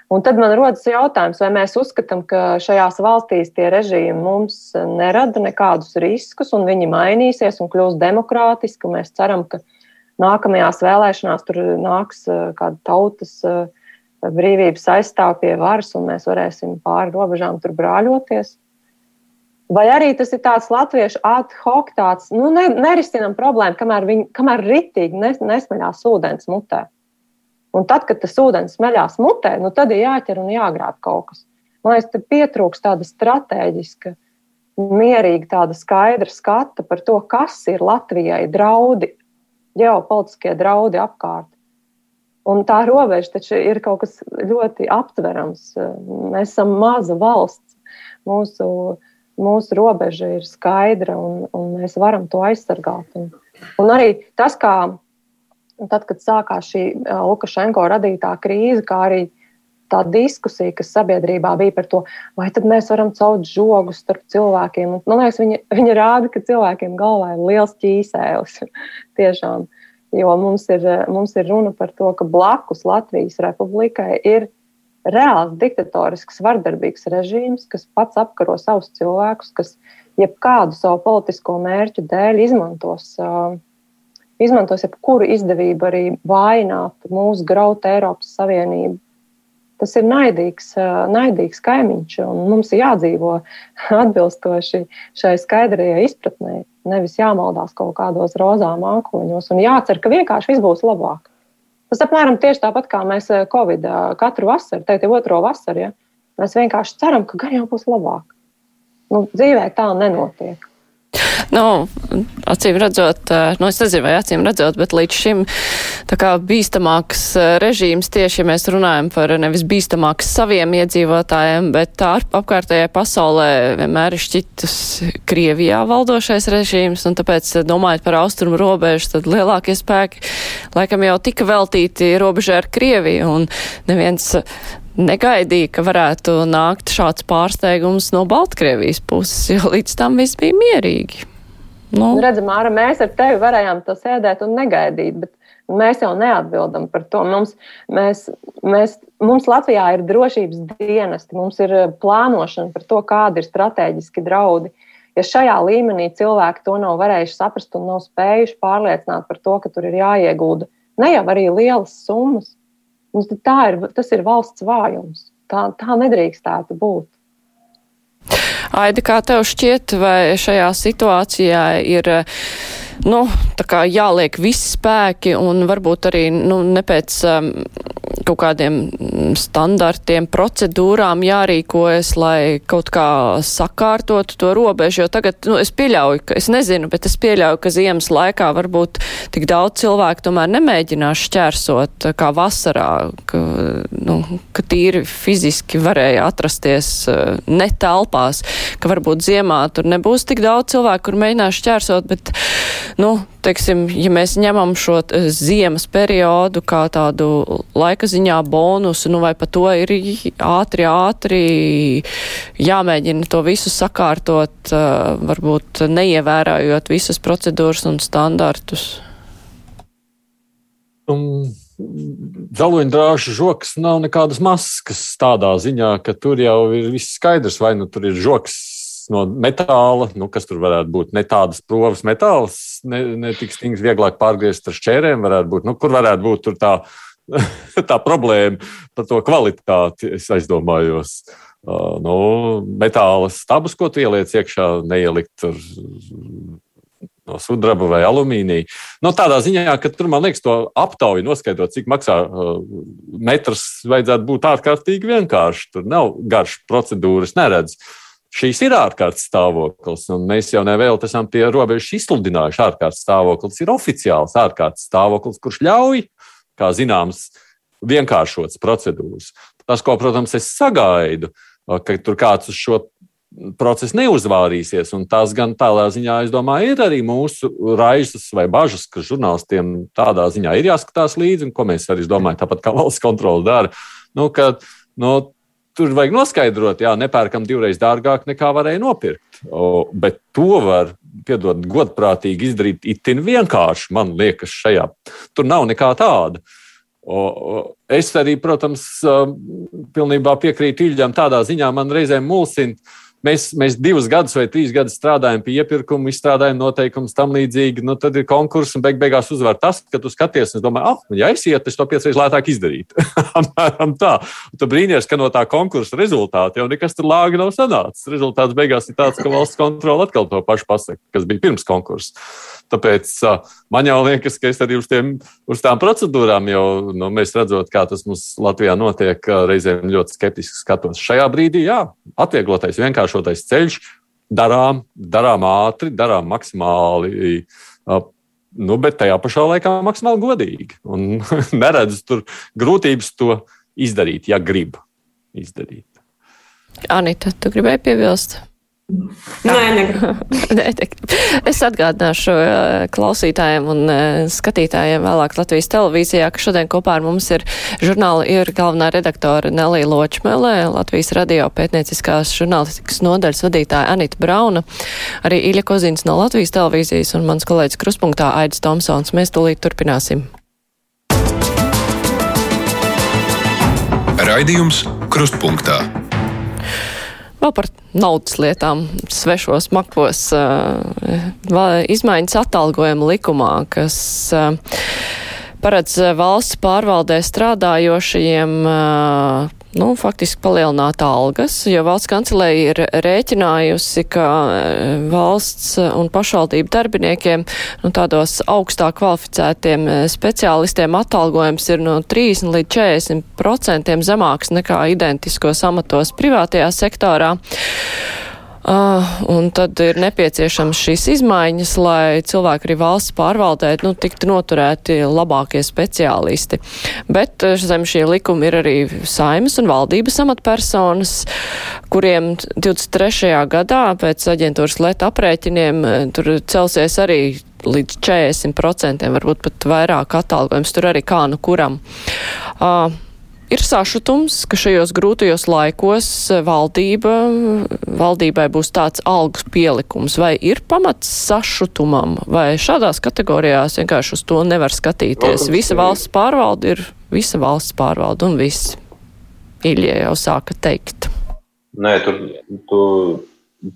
Speaker 2: Un tad man rodas jautājums, vai mēs uzskatām, ka šajās valstīs tie režīmi mums nerada nekādus riskus, un viņi mainīsies un kļūs demokrātiski. Mēs ceram, ka nākamajās vēlēšanās tur nāks eh, kāda tautas eh, brīvības aizstāv pie varas, un mēs varēsim pāri robežām tur brāļoties. Vai arī tas ir tāds latviešu ad hoc, tāds nu, ne, nerisinām problēmu, kamēr, viņi, kamēr ritīgi nes, nesmeļās ūdens mutē. Un tad, kad tas ūdens smeļās mutē, nu, tad ir jāķer un jāgrāb kaut kas. Man liekas, te pietrūks tāda strateģiska, mierīga, tāda skaidra skata par to, kas ir Latvijai draudi ģeopolitiskie draudi apkārt. Un tā robeža taču ir kaut kas ļoti aptverams. Mēs esam maza valsts. Mūsu, mūsu robeža ir skaidra un, un mēs varam to aizsargāt. Un, un arī tas, kā tad, kad sākās šī Lukašenko radītā krīze, kā arī tā diskusija, kas sabiedrībā bija par to, vai tad mēs varam caut žogus starp cilvēkiem. Un, man liekas, viņa, viņa rāda, ka cilvēkiem galvā ir liels ķīsēlis. [laughs] Tiešām. Jo mums ir, mums ir runa par to, ka blakus Latvijas republikai ir reāls diktatorisks, vardarbīgs režīms, kas pats apkaro savus cilvēkus, kas jebkādu savu politisko mērķu dēļ izmantos, uh, izmantos jebkuru izdevību arī vājināt mūsu grautu Eiropas Savienību. Tas ir naidīgs, naidīgs kaimiņš, un mums ir jādzīvo [laughs] atbilstoši šai skaidrajai izpratnē nevis jāmaldās kaut kādos rozā mākoņos un jācer, ka vienkārši viss būs labāk. Tas apmēram tieši tāpat kā mēs Covid katru vasaru, teikt, jau otro vasaru, ja? mēs vienkārši ceram, ka gan jau būs labāk. Nu, dzīvē tā nenotiek.
Speaker 1: Nu, acīm redzot, eh, nu, es nezinu, vai acīm redzot, bet līdz šim tā kā bīstamāks eh, režīms tieši, ja mēs runājam par nevis bīstamāks saviem iedzīvotājiem, bet tā apkārtējai pasaulē vienmēr ir šķitus Krievijā valdošais režīms, un tāpēc eh, domājot par austrumu robežu, tad lielākie spēki laikam jau tika veltīti robežai ar Krieviju, un neviens negaidīja, ka varētu nākt šāds pārsteigums no Baltkrievijas puses, jo līdz tam viss bija mierīgi.
Speaker 2: Nu. Redzam, Māra, mēs ar tevi varējām to sēdēt un negaidīt, bet mēs jau neatbildam par to. Mums, mēs, mēs, mums Latvijā ir drošības dienesti, mums ir eh, plānošana par to, kādi ir strateģiski draudi. Ja šajā līmenī cilvēki to nav varējuši saprast un nav spējuši pārliecināt par to, ka tur ir jāiegulda ne jau arī lielas summas, nu, ir, tas ir valsts vājums. Tā, tā nedrīkstētu būt.
Speaker 1: Aidi, kā tev šķiet, vai šajā situācijā ir nu, jāliek visi spēki un varbūt arī nu, ne pēc um, kaut kādiem standartiem, procedūrām jārīkojas, lai kaut kā sakārtotu to robežu, jo tagad, nu, es pieļauju, ka, es nezinu, bet es pieļauju, ka ziemas laikā varbūt tik daudz cilvēku tomēr nemēģinās šķērsot kā vasarā, ka, nu, ka tīri fiziski varēja atrasties uh, ne telpās, ka varbūt ziemā tur nebūs tik daudz cilvēku, kur mēģinās šķērsot, bet, nu, teiksim, ja mēs ņemam šo ziemas periodu kā tādu laika ziņā bonusu, nu vai pa to ir ātri, ātri jāmēģina to visu sakārtot, varbūt neievērājot visas procedūras un standartus?
Speaker 4: Um. Dzeloņdrāžu žoks nav nekādas maskas tādā ziņā, ka tur jau ir viss skaidrs, vai nu tur ir žoks no metāla, nu, kas tur varētu būt ne tādas provas metāls, ne, ne tik stingrs, vieglāk pārgriezt ar šķērēm, varētu būt, nu, kur varētu būt tā, [laughs] tā problēma par to kvalitāti, es aizdomājos. Uh, nu, metāla stabus, ko tu ieliec iekšā, neielikt tur no sudraba vai alumīnija. Nu, tādā ziņā, ka tur, man liekas, to aptauju noskaidrot, cik maksā metrs, vajadzētu būt ārkārtīgi vienkārši. Tur nav garš procedūras, neredz. Uh, Šīs ir ārkārtas stāvoklis, un mēs jau nevēl esam pie robežas izsludinājuši. ārkārtas stāvoklis ir oficiāls ārkārtas stāvoklis, kurš ļauj, kā zināms, vienkāršotas procedūras. Tas, ko, protams, es sagaidu, ka tur kāds uz šo procesu neuzvārīsies. Tās gan tādā ziņā, es domāju, ir arī mūsu raizes vai bažas, ka žurnālistiem tādā ziņā ir jāskatās līdzi, un ko mēs arī domājam, tāpat kā valsts kontrole dara. Nu, ka, nu, tur vajag noskaidrot, jā, nepērkam divreiz dārgāk nekā varēja nopirkt. O, bet to var, piedod, godprātīgi izdarīt itin vienkārši, man liekas, šajā. Tur nav nekā tāda. O, o, es arī, protams, pilnībā piekrītu Iļģam tādā ziņā, man reizēm mulsina Mēs, mēs divus gadus vai trīs gadus strādājam pie iepirkuma, izstrādājam noteikumus tam līdzīgi. Nu, tad ir konkurss, un beig beigās uzvar tas, ka tu skaties, un domā, ah, ja es ietu, es to piecreiz lētāk izdarītu. [laughs] Apmēram tā. Un tu brīnies, ka no tā konkursa rezultāta jau nekas tur lāga nav sanācis. Rezultāts beigās ir tāds, ka valsts kontrole atkal to pašu pasaka, kas bija pirms konkursa. Tāpēc man jau liekas, ka es arī uz, tiem, uz tām procedūrām jau nu, mēs redzot, kā tas mums Latvijā notiek, reizēm ļoti skeptiski skatos. Šajā brīdī, jā, atvieglotais, vienkāršotais ceļš, darām, darām ātri, darām maksimāli Nu, bet tajā pašā laikā maksimāli godīgi. Un [laughs] neredzu tur grūtības to izdarīt, ja grib izdarīt.
Speaker 1: Anita, tu gribēji piebilst?
Speaker 3: Nē, negribu. [laughs]
Speaker 1: es atgādināšu uh, klausītājiem un uh, skatītājiem vēlāk Latvijas televīzijā, ka šodien kopā ar mums ir žurnāla ir galvenā redaktore Nelī Ločmelē, Latvijas radio pētnieciskās žurnālistikas nodaļas vadītāja Anita Brauna, arī Iļa Kozins no Latvijas televīzijas un mans kolēģis Kruspunktā Aidis Tomsons. Mēs tūlīt turpināsim.
Speaker 6: Raidījums Krustpunktā.
Speaker 1: Vēl par naudas lietām. Svešos makos izmaiņas atalgojuma likumā, kas paredz valsts pārvaldē strādājošajiem nu, faktiski palielināt algas, jo valsts kancelēja ir rēķinājusi, ka valsts un pašvaldību darbiniekiem, nu, tādos augstāk kvalificētiem speciālistiem atalgojums ir no 30 līdz 40 procentiem zemāks nekā identiskos amatos privātajā sektorā. Uh, un tad ir nepieciešams šīs izmaiņas, lai cilvēki arī valsts pārvaldē nu, tiktu noturēti labākie speciālisti. Bet zem šie likumi ir arī saimas un valdības amatpersonas, kuriem 23. gadā pēc aģentūras leta aprēķiniem tur celsies arī līdz 40%, varbūt pat vairāk atalgojums, tur arī kā nu kuram. Uh, Ir sašutums, ka šajos grūtajos laikos valdība, valdībai būs tāds algas pielikums, vai ir pamats sašutumam, vai šādās kategorijās vienkārši uz to nevar skatīties. Visa valsts pārvalde ir visa valsts pārvalde un viss. Iļie jau sāka teikt.
Speaker 5: Nē, tur, tur,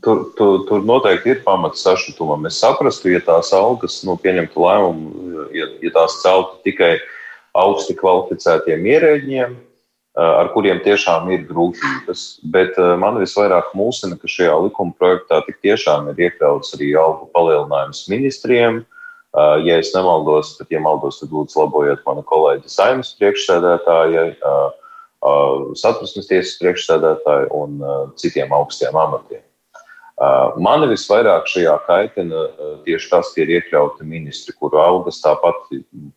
Speaker 5: tur, tur, tur noteikti ir pamats sašutumam. Es saprastu, ja tās algas, nu, pieņemtu lēmumu, ja, ja tās celtu tikai augsti kvalificētiem ierēģiem, ar kuriem tiešām ir grūtības. Bet man visvairāk mulsina, ka šajā likuma projektā tik tiešām ir iekļauts arī algu palielinājums ministriem. Ja es nemaldos, tad, ja maldos, tad lūdzu labojiet manu kolēģi saimnes priekšsēdētājai, satversmes tiesas priekšsēdētāju un citiem augstiem amatiem. Mani visvairāk šajā kaitina tieši tas, ka ir iekļauti ministri, kuru algas tāpat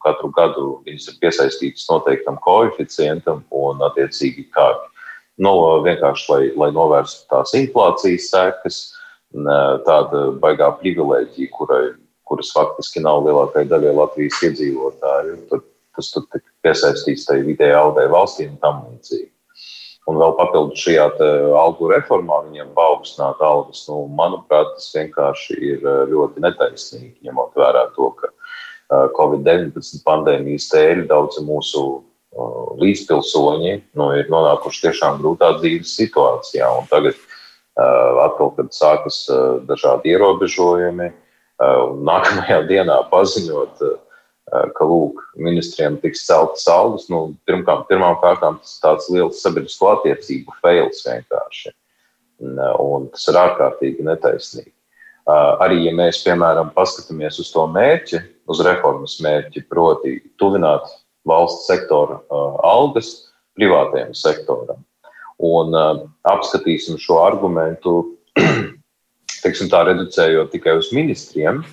Speaker 5: katru gadu ir piesaistītas noteiktam koeficientam un attiecīgi kā no, vienkārši, lai, lai novērstu tās inflācijas sekas, tāda baigā privilēģija, kurai, kuras faktiski nav lielākai daļai Latvijas iedzīvotāju. Tad, tas tur tika piesaistīts tai vidēji audai valstīm un tam līdzīgi. Un vēl papildus šajā algu reformā viņiem paaugstināt algas, nu, manuprāt, tas vienkārši ir eh, ļoti netaisnīgi, ņemot vērā to, ka eh, Covid-19 pandēmijas dēļ daudzi mūsu eh, līdzpilsoņi nu, ir nonākuši tiešām grūtā dzīves situācijā. Un tagad, atkal, kad sākas dažādi ierobežojumi, nākamajā dienā paziņot, ka lūk, ministriem tiks celtas algas. Nu, pirmkārt, pirmām kārtām tas ir tāds liels sabiedrisko attiecību fails vienkārši. Un, tas ir ārkārtīgi netaisnīgi. Arī, ja mēs, piemēram, paskatāmies uz to mērķi, uz reformas mērķi, proti, tuvināt valsts sektora algas privātajam sektoram, un apskatīsim šo argumentu, [clears throat] teiksim tā, reducējot tikai uz ministriem,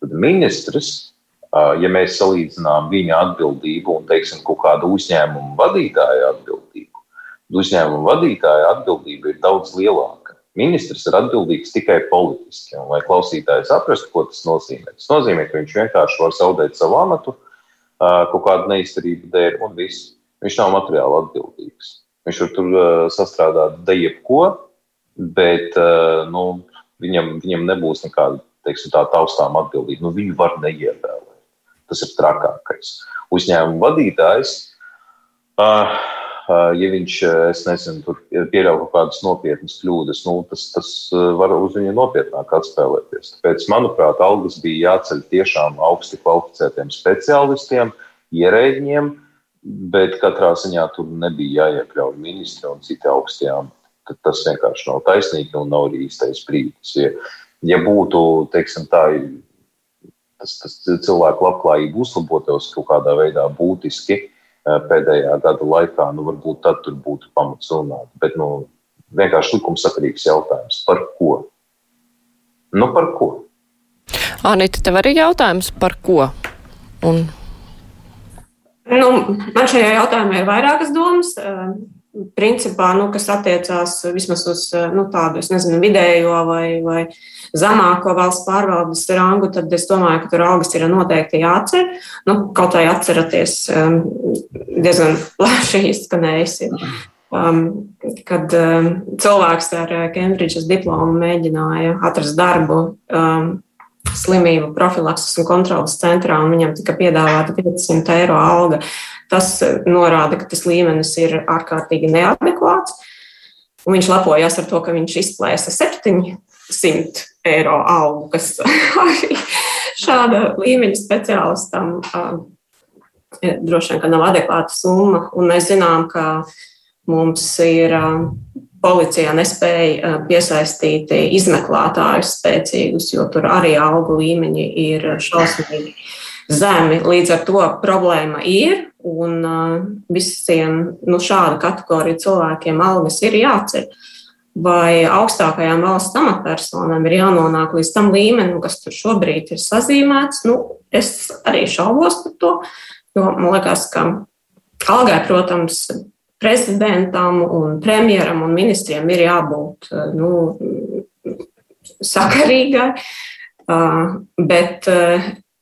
Speaker 5: tad ministrs ja mēs salīdzinām viņa atbildību un, teiksim, kaut kādu uzņēmumu vadītāju atbildību, tad uzņēmumu vadītāja atbildība ir daudz lielāka. Ministrs ir atbildīgs tikai politiski. Un, lai klausītāji saprastu, ko tas nozīmē, tas nozīmē, ka viņš vienkārši var zaudēt savu amatu kaut kādu neizturību dēļ, un viss. Viņš nav materiāli atbildīgs. Viņš var tur sastrādāt dejebko, bet nu, viņam, viņam nebūs nekāda teiksim, tā taustām atbildība. Nu, viņu var neievēlēt. Tas ir trakākais. Uzņēmuma vadītājs, ja viņš, es nezinu, pieļauj kaut kādas nopietnas kļūdas, nu, tas, tas var uz viņu nopietnāk atspēlēties. Tāpēc, manuprāt, algas bija jāceļ tiešām augsti kvalificētiem speciālistiem, ierēģiem, bet katrā ziņā tur nebija jāiekļauj ministri un citi augstiem. Tas vienkārši nav taisnīgi un nav arī īstais brīdis. Ja, ja būtu, teiksim, tā tas, tas cilvēku labklājība uzlabotos kaut kādā veidā būtiski eh, pēdējā gada laikā, nu, varbūt tad tur būtu pamats runāt. Bet nu, vienkārši likumsakarīgs jautājums par ko? Nu, par ko?
Speaker 1: Anita, tev arī jautājums par ko? Un...
Speaker 3: Nu, man šajā jautājumā ir vairākas domas. Principā, nu, kas attiecās vismaz uz nu, tādu, nezinu, vidējo vai, vai zemāko valsts pārvaldes rangu, tad es domāju, ka tur algas ir noteikti jāatcer. Nu, kaut vai atceraties, diezgan [laughs] plaši izskanējis. Um, kad um, cilvēks ar Kembridžas diplomu mēģināja atrast darbu um, slimību profilakses un kontrolas centrā, un viņam tika piedāvāta 500 eiro alga. Tas eh, norāda, ka tas līmenis ir ārkārtīgi neadekvāts. Un viņš lepojas ar to, ka viņš izplēsa 700 eiro algu, kas [laughs] arī šāda līmeņa speciālistam uh, droši vien nav adekvāta summa. Un mēs zinām, ka mums ir uh, policijā nespēja piesaistīt izmeklētājus spēcīgus, jo tur arī algu līmeņi ir šausmīgi zemi. Līdz ar to problēma ir, un visiem nu, šāda kategorija cilvēkiem algas ir jāceļ. Vai augstākajām valsts amatpersonām ir jānonāk līdz tam līmenim, kas tur šobrīd ir sazīmēts? Nu, es arī šaubos par to, jo man liekas, ka algai, protams, prezidentam un premjeram un ministriem ir jābūt nu, sakarīgai, bet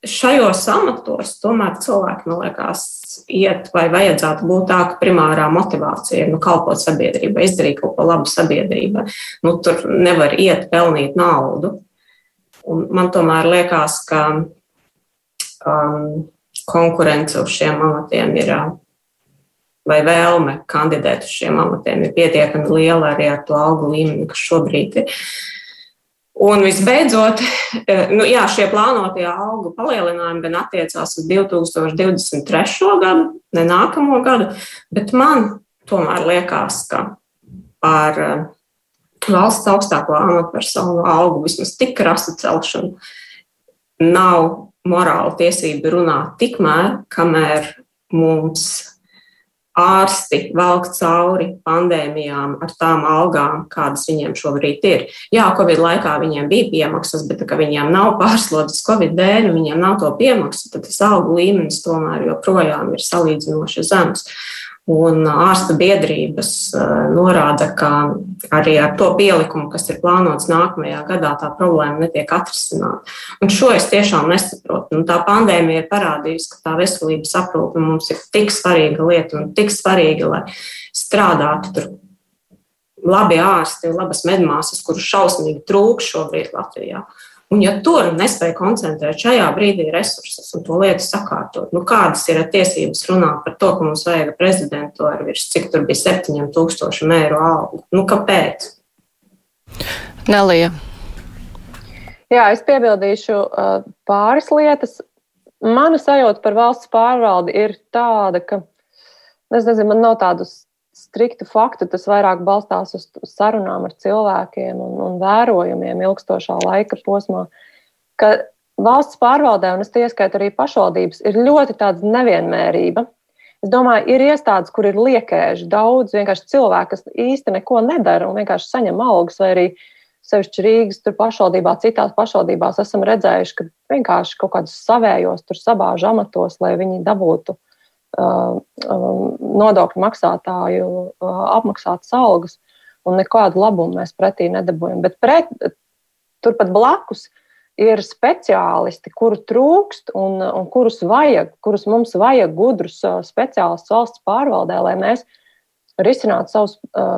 Speaker 3: šajos amatos tomēr cilvēki, man liekas, iet vai vajadzētu būt tā, ka primārā motivācija ir nu, kalpot sabiedrībai, izdarīt kaut ko labu sabiedrībai. Nu, tur nevar iet pelnīt naudu. Un man tomēr liekas, ka um, konkurence uz šiem amatiem ir vai vēlme kandidēt uz šiem amatiem ir pietiekami liela arī ar to algu līmeni, kas šobrīd ir. Un visbeidzot, e, nu, jā, šie plānotie algu palielinājumi gan attiecās uz 2023. gadu, ne nākamo gadu, bet man tomēr liekas, ka par e, valsts augstāko amatpersonu algu vismaz tik krasu celšanu nav morāla tiesība runāt tikmēr, kamēr mums ārsti velk cauri pandēmijām ar tām algām, kādas viņiem šobrīd ir. Jā, Covid laikā viņiem bija piemaksas, bet tā, viņiem nav pārslodzes Covid dēļ, viņiem nav to piemaksu, tad tas algu līmenis tomēr joprojām ir salīdzinoši zems. Un ārsta biedrības norāda, ka arī ar to pielikumu, kas ir plānots nākamajā gadā, tā problēma netiek atrisināta. Un šo es tiešām nesaprotu. Un tā pandēmija ir parādījusi, ka tā veselības aprūpe mums ir tik svarīga lieta un tik svarīga, lai strādātu tur labi ārsti un labas medmāsas, kurus šausmīgi trūkst šobrīd Latvijā. Un, ja tur nespēja koncentrēt šajā brīdī resursus un to lietu sakārtot, nu kādas ir tiesības runāt par to, ka mums vajag prezidentu ar virs, cik tur bija 7000 eiro algu? Nu, kāpēc?
Speaker 1: Nelija.
Speaker 2: Jā, es piebildīšu pāris lietas. Mana sajūta par valsts pārvaldi ir tāda, ka, es nezinu, man nav tādas striktu faktu, tas vairāk balstās uz sarunām ar cilvēkiem un, un vērojumiem ilgstošā laika posmā, ka valsts pārvaldē, un es ieskaitu arī pašvaldības, ir ļoti tāda nevienmērība. Es domāju, ir iestādes, kur ir liekēži daudz vienkārši cilvēku, kas īsti neko nedara un vienkārši saņem algas, vai arī sevišķi Rīgas pašvaldībā, citās pašvaldībās esam redzējuši, ka vienkārši kaut kādus savējos tur sabāž amatos, lai viņi dabūtu nodokļu maksātāju uh, apmaksātas algas, un nekādu labumu mēs pretī nedabūjam. Bet pret, turpat blakus ir speciālisti, kuru trūkst un, un kurus vajag, kurus mums vajag gudrus uh, speciālistus valsts pārvaldē, lai mēs risinātu savus,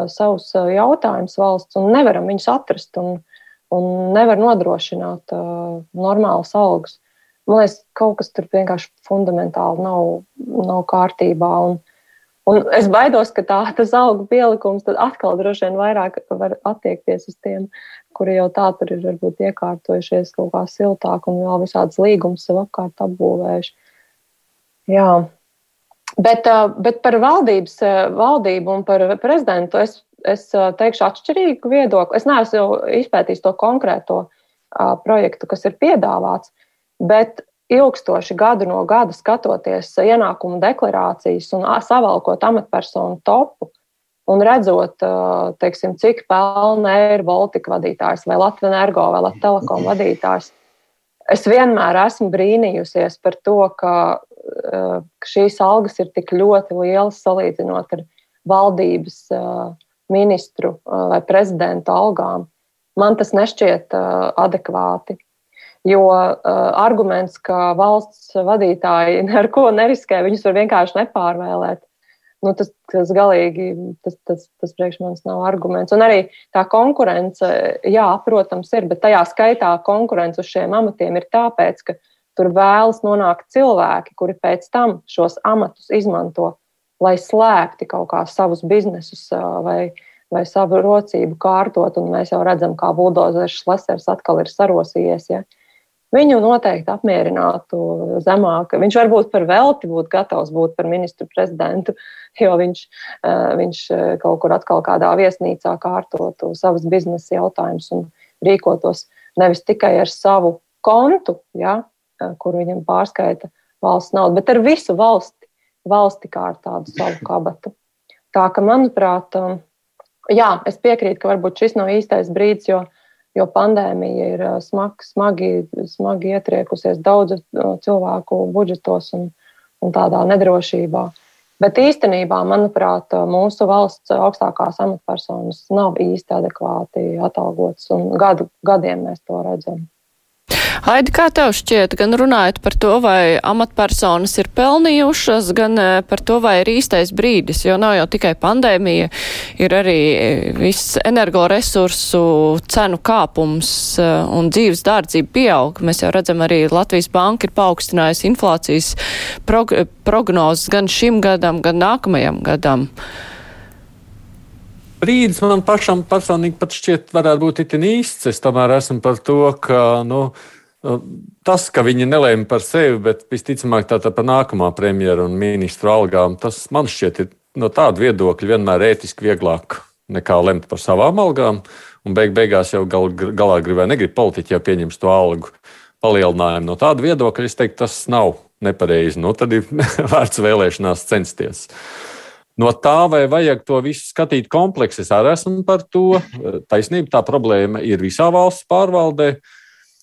Speaker 2: savus jautājumus valsts, un nevaram viņus atrast un, un nevar nodrošināt normālas algas. Man liekas, kaut kas tur vienkārši fundamentāli nav, nav kārtībā. Un, un es baidos, ka tā, tas auga pielikums atkal droši vien vairāk var attiekties uz tiem, kuri jau tā tur ir varbūt iekārtojušies kaut kā siltāk un vēl visādas līgumus sev apkārt apbūvējuši. Jā. Bet, bet par valdības, valdību un par prezidentu es, es teikšu atšķirīgu viedokli. Es neesmu izpētījis to konkrēto projektu, kas ir piedāvāts. Bet ilgstoši gadu no gada skatoties ienākumu deklarācijas un savalkot amatpersonu topu un redzot, teiksim, cik pelna ir Baltika vadītājs vai Latvijas energo vai Latvijas telekom vadītājs, es vienmēr esmu brīnījusies par to, ka šīs algas ir tik ļoti lielas salīdzinot ar valdības ministru vai prezidenta algām. Man tas nešķiet adekvāti. Jo arguments, ka valsts vadītāji [laughs] neko neriskē, viņus var vienkārši nepārvēlēt, nu, tas, tas galīgi, tas, tas, tas priekš manis nav arguments. Un arī tā konkurence, jā, protams, ir, bet tajā skaitā konkurence uz šiem amatiem ir tāpēc, ka tur vēlas nonākt cilvēki, kuri pēc tam šos amatus izmanto, lai slēgti kaut kā savus biznesus vai, vai savu rocību kārtot. Un mēs jau redzam, kā buldozers Lesers atkal ir sarosījies. Ja? Viņu noteikti apmierinātu zemāk. Viņš varbūt par velti būtu gatavs būt par ministru prezidentu, jo viņš, eh, viņš eh, kaut kur atkal kādā viesnīcā kārtotu savus biznesa jautājumus un rīkotos nevis tikai ar savu kontu, ja, eh, kur viņam pārskaita valsts naudu, bet ar visu valsti, valsti kā ar tādu savu kabatu. Tā ka, manuprāt, jā, es piekrītu, ka varbūt šis nav īstais brīdis, jo jo pandēmija ir smagi, smagi, smagi ietriekusies daudzu cilvēku budžetos un, un tādā nedrošībā. Bet īstenībā, manuprāt, mūsu valsts augstākās amatpersonas nav īsti adekvāti atalgotas, un gadu, gadiem mēs to redzam.
Speaker 1: Haidi, kā tev šķiet, gan runājot par to, vai amatpersonas ir pelnījušas, gan eh, par to, vai ir īstais brīdis, jo nav jau tikai pandēmija, ir arī viss energoresursu cenu kāpums eh, un dzīves dārdzība pieaug. Mēs jau redzam arī Latvijas banka ir paaugstinājusi inflācijas prog prognozes gan šim gadam, gan nākamajam gadam
Speaker 4: brīdis man pašam personīgi pat šķiet, varētu būt itin īsts. Es tomēr esmu par to, ka Nu, tas, ka viņi nelēma par sevi, bet visticamāk tā, tā par nākamā premjeru un ministru algām, tas man šķiet ir no tāda viedokļa vienmēr ētiski vieglāk nekā lemt par savām algām. Un beig beigās jau gal, galā gribēja, negrib politiķi jau pieņems to algu palielinājumu. No tāda viedokļa es teiktu, tas nav nepareizi. Nu, tad ir [laughs] vērts vēlēšanās censties. No tā, vai vajag to visu skatīt kompleksi, es arī esmu par to. Taisnība, tā problēma ir visā valsts pārvaldē. Uh,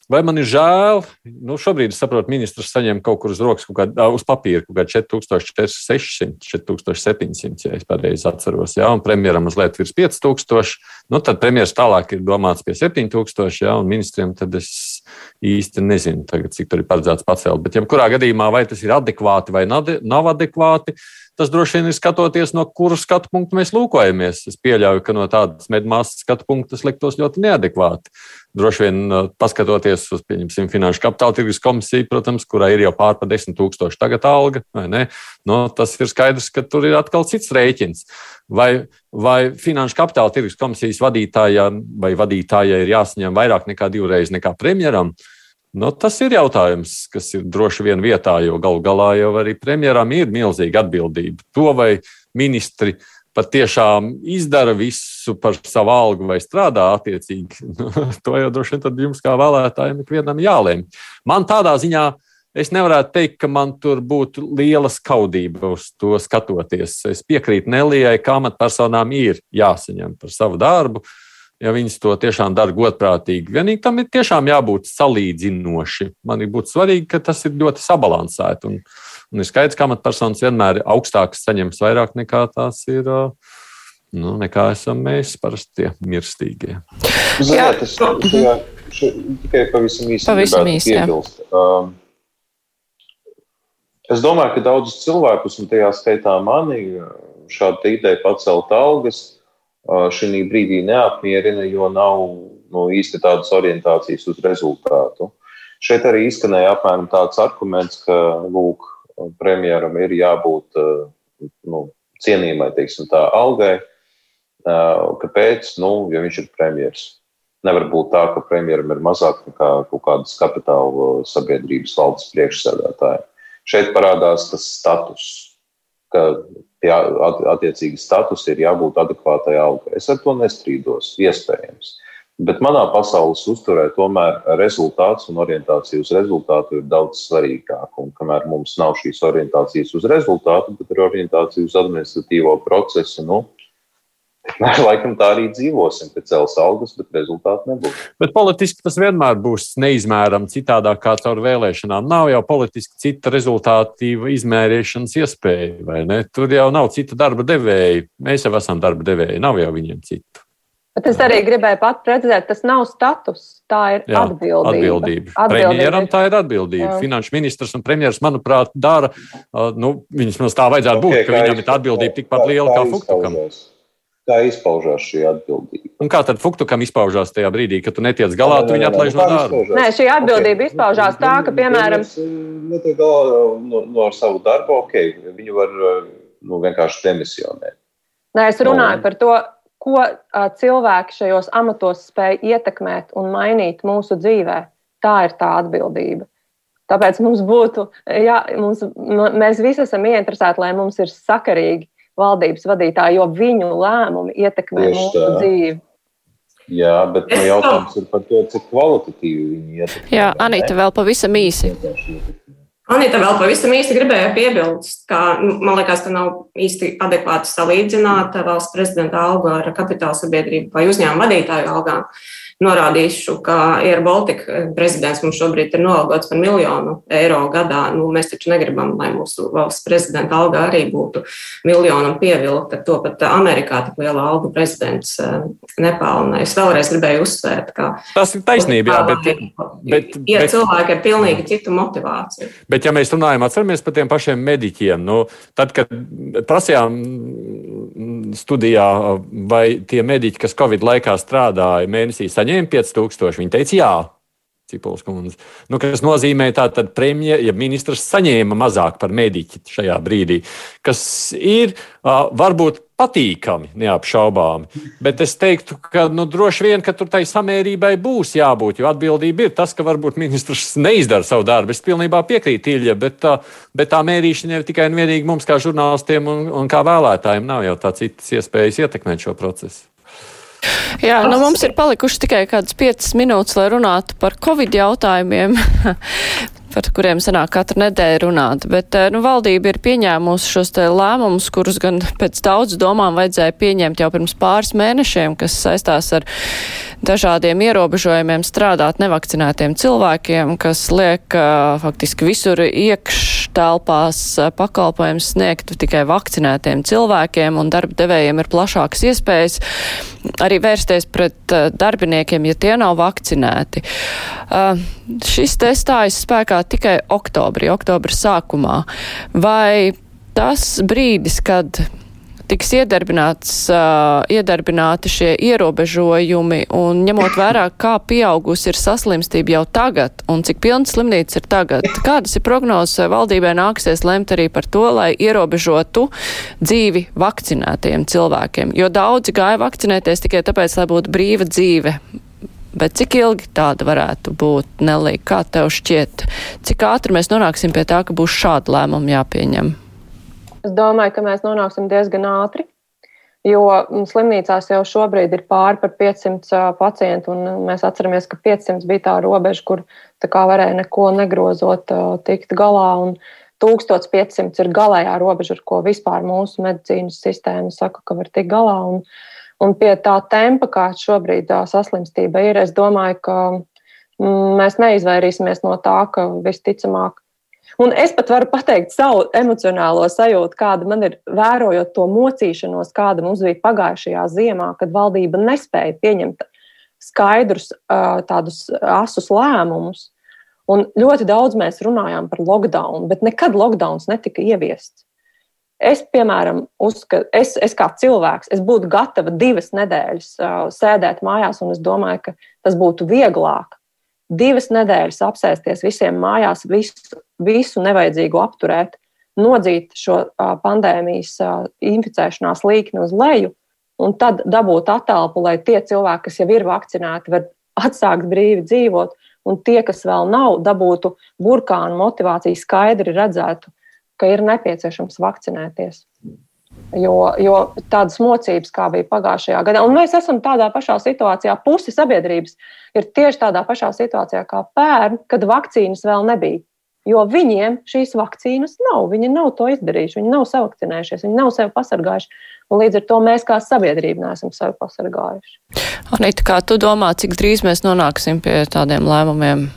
Speaker 4: Vai man ir žēl? Nu, šobrīd saprotu, ministrs saņem kaut kur uz rokas, kaut kādā uz papīra, kaut kādā 4600, 4700, ja es pareizi atceros. Jā, un premjeram mazliet virs 5000. Nu, tad premjeras tālāk ir domāts pie 7000, jā, un ministriem tad es īsti nezinu, tagad, cik tur ir paredzēts pacelt. Bet, ja kurā gadījumā vai tas ir adekvāti vai nav adekvāti, Tas droši vien ir skatoties, no kuras skatu punkta mēs lūkojamies. Es pieļauju, ka no tādas medmāsas skatu punkta tas liktos ļoti neadekvāti. Droši vien uh, paskatoties uz, Finanšu kapitāla tirgus komisiju, protams, kurai ir jau pār pa 10 tūkstoši tagad alga? No, tas ir skaidrs, ka tur ir atkal cits rēķins. Vai, vai Finanšu kapitāla tirgus komisijas vadītājai vai vadītājai ir jāsaņem vairāk nekā divreiz nekā premjeram? Uh, Nu, tas ir jautājums, kas ir droši vien vietā, jo galu galā jau arī premjeram ir milzīga atbildība. To vai ministri patiešām izdara visu par savu algu vai strādā attiecīgi, [laughs] to jau droši vien jums kā vēlētājiem ikvienam jālēm. Man tādā ziņā es nevarētu teikt, ka man tur būtu liela skaudība uz to skatoties. Es piekrītu Nelijai, ka amatpersonām ir jāsaņem par savu darbu ja viņas to tiešām dara godprātīgi. Vienīgi tam ir tiešām jābūt salīdzinoši. Man ir būtu svarīgi, ka tas ir ļoti sabalansēti. Un, un ir skaidrs, ka amatpersonas vienmēr ir augstākas, saņems vairāk nekā tās ir. Nu, nekā esam mēs, parasti tie mirstīgie.
Speaker 5: Ziniet, es tikai pavisam īsi
Speaker 1: pavisam īsi, piebilst. Um,
Speaker 5: es domāju, ka daudzus cilvēkus, un tajā skaitā mani, šāda ideja pacelt algas, šī brīdī neapmierina, jo nav nu, īsti tādas orientācijas uz rezultātu. Šeit arī izskanēja apmēram tāds arguments, ka lūk, premjeram ir jābūt nu, cienījamai teiksim, tā, algai. Kāpēc? Nu, jo viņš ir premjerministrs. Nevar būt tā, ka premjeram ir mazāk nekā kaut kādas kapitāla sabiedrības valdes priekšsēdētāja. Šeit parādās tas status, ka pie attiecīgas statusa ir jābūt adekvātai algai. Es ar to nestrīdos, iespējams. Bet manā pasaules uzturē tomēr rezultāts un orientācija uz rezultātu ir daudz svarīgāk. Un kamēr mums nav šīs orientācijas uz rezultātu, bet ir orientācija uz administratīvo procesu, nu, Mēs laikam tā arī dzīvosim, ka cels algas, bet rezultātu nebūs.
Speaker 4: Bet politiski tas vienmēr būs neizmērami citādāk kā caur vēlēšanām. Nav jau politiski cita rezultātīva izmērīšanas iespēja, vai ne? Tur jau nav cita darba devēja. Mēs jau esam darba devēji, nav jau viņiem citu.
Speaker 2: Bet es arī gribēju pat precizēt, tas nav status, tā ir Jā, atbildība.
Speaker 4: atbildība. atbildība. Premjeram tā ir atbildība. Jā. Finanšu ministrs un premjeras, manuprāt, dara, nu, viņas mums tā vajadzētu okay, būt, ka viņam ir atbildība tikpat liela kā Fuktukam. Izpaužās.
Speaker 5: Kā izpaužās šī atbildība?
Speaker 4: Un kā tad Fuktukam izpaužās tajā brīdī, kad tu netiec galā, tu viņu atlaiž no darba?
Speaker 2: Nē, šī atbildība okay. izpaužās tā, ka, piemēram,
Speaker 5: netiek galā no, no savu darbu, ok, viņi var nu, vienkārši demisionēt.
Speaker 2: Nē, es runāju no. par to, ko cilvēki šajos amatos spēj ietekmēt un mainīt mūsu dzīvē. Tā ir tā atbildība. Tāpēc mums būtu, jā, mums, mēs visi esam ieinteresēti, lai mums ir sakarīgi valdības vadītāji, jo viņu lēmumi ietekmē Tieši mūsu tā. dzīvi.
Speaker 5: Jā, bet nu, jautājums ir par to, cik kvalitatīvi viņi ietekmē.
Speaker 1: Jā, Anita, vēl pavisam īsi.
Speaker 3: Anita vēl pavisam īsti gribēja piebilst, ka nu, man liekas, ka nav īsti adekvāti salīdzināt valsts prezidenta algu ar kapitāla sabiedrību vai uzņēmumu vadītāju algām. Uh, norādīšu, ka Air Baltica prezidents mums šobrīd ir nolgots par miljonu eiro gadā. Nu, mēs taču negribam, lai mūsu valsts prezidenta alga arī būtu miljonam pievilkta. To pat Amerikā tik liela alga prezidents eh, nepelna. Es vēlreiz gribēju uzsvērt, ka
Speaker 4: tas ir taisnība, jā, bet, bet,
Speaker 3: bet, cilvēki ar pilnīgi citu motivāciju.
Speaker 4: Bet, ja mēs runājam, atceramies par tiem pašiem mediķiem, nu, tad, kad prasījām studijā, vai tie mediķi, kas Covid laikā strādāja, mēnesī saņēma 5000, viņi teica, jā. Cipols kundze. Nu, kas nozīmē, ka premjerministrs, ja ministrs saņēma mazāk par mediķi šajā brīdī, kas ir uh, varbūt patīkami, neapšaubāmi. Bet es teiktu, ka nu, droši vien, ka tur tai samērībai būs jābūt, jo atbildība ir tas, ka varbūt ministrs neizdara savu darbu. Es pilnībā piekrītu Ilja, bet, tā, bet tā mērīšana ir tikai un vienīgi mums, kā žurnālistiem un, un kā vēlētājiem, nav jau tā citas iespējas ietekmēt šo procesu.
Speaker 1: Jā, nu mums ir palikuši tikai kādas piecas minūtes, lai runātu par Covid jautājumiem. [laughs] par kuriem sanāk katru nedēļu runāt. Bet eh, nu, valdība ir pieņēmusi šos lēmumus, kurus gan pēc daudz domām vajadzēja pieņemt jau pirms pāris mēnešiem, kas saistās ar dažādiem ierobežojumiem strādāt nevakcinētiem cilvēkiem, kas liek uh, faktiski visur iekštelpās uh, pakalpojums sniegt tikai vakcinētiem cilvēkiem, un darba devējiem ir plašākas iespējas arī vērsties pret uh, darbiniekiem, ja tie nav vakcinēti. Uh, šis te stājas spēkā tikai oktobrī, oktobra sākumā. Vai tas brīdis, kad tiks uh, iedarbināti šie ierobežojumi un ņemot vērā, kā pieaugusi ir saslimstība jau tagad un cik pilnas slimnīcas ir tagad. Kādas ir prognozes valdībai nāksies lemt arī par to, lai ierobežotu dzīvi vakcinētiem cilvēkiem, jo daudzi gāja vakcinēties tikai tāpēc, lai būtu brīva dzīve. Bet cik ilgi tāda varētu būt, Nelī, kā tev šķiet? Cik ātri mēs nonāksim pie tā, ka būs šādi lēmumi jāpieņem?
Speaker 2: Es domāju, ka mēs nonāksim diezgan ātri, jo slimnīcās jau šobrīd ir pāri par 500 pacientu, un mēs atceramies, ka 500 bija tā robeža, kur tā kā varēja neko negrozot tikt galā. Un, 1500 ir galējā robeža, ar ko vispār mūsu medicīnas sistēma saka, ka var tikt galā. Un, un pie tā tempa, kā šobrīd tā saslimstība ir, es domāju, ka mēs neizvairīsimies no tā, ka visticamāk Un es pat varu pateikt savu emocionālo sajūtu, kāda man ir vērojot to mocīšanos, kāda mums bija pagājušajā ziemā, kad valdība nespēja pieņemt skaidrus tādus asus lēmumus. Un ļoti daudz mēs runājām par lockdown, bet nekad lockdowns netika ieviests. Es, piemēram, uzskatu, es, es kā cilvēks, es būtu gatava divas nedēļas uh, sēdēt mājās, un es domāju, ka tas būtu vieglāk divas nedēļas apsēsties visiem mājās, visu, visu nevajadzīgu apturēt, nodzīt šo pandēmijas inficēšanās līkni uz leju, un tad dabūt attēlu, lai tie cilvēki, kas jau ir vakcinēti, var atsākt brīvi dzīvot, un tie, kas vēl nav, dabūtu burkānu motivāciju, skaidri redzētu, ka ir nepieciešams vakcinēties. Jo, jo tādas mocības, kā bija pagājušajā gadā, un mēs esam tādā pašā situācijā, pusi sabiedrības ir tieši tādā pašā situācijā kā pērn, kad vakcīnas vēl nebija. jo viņiem šīs vakcīnas nav. Viņi nav to izdarījuši, viņi nav savakcinējušies, viņi nav sevi pasargājuši. Un līdz ar to mēs kā sabiedrība neesam sevi pasargājuši.
Speaker 1: Anita, kā tu domā, cik drīz mēs nonāksim pie tādiem lēmumiem,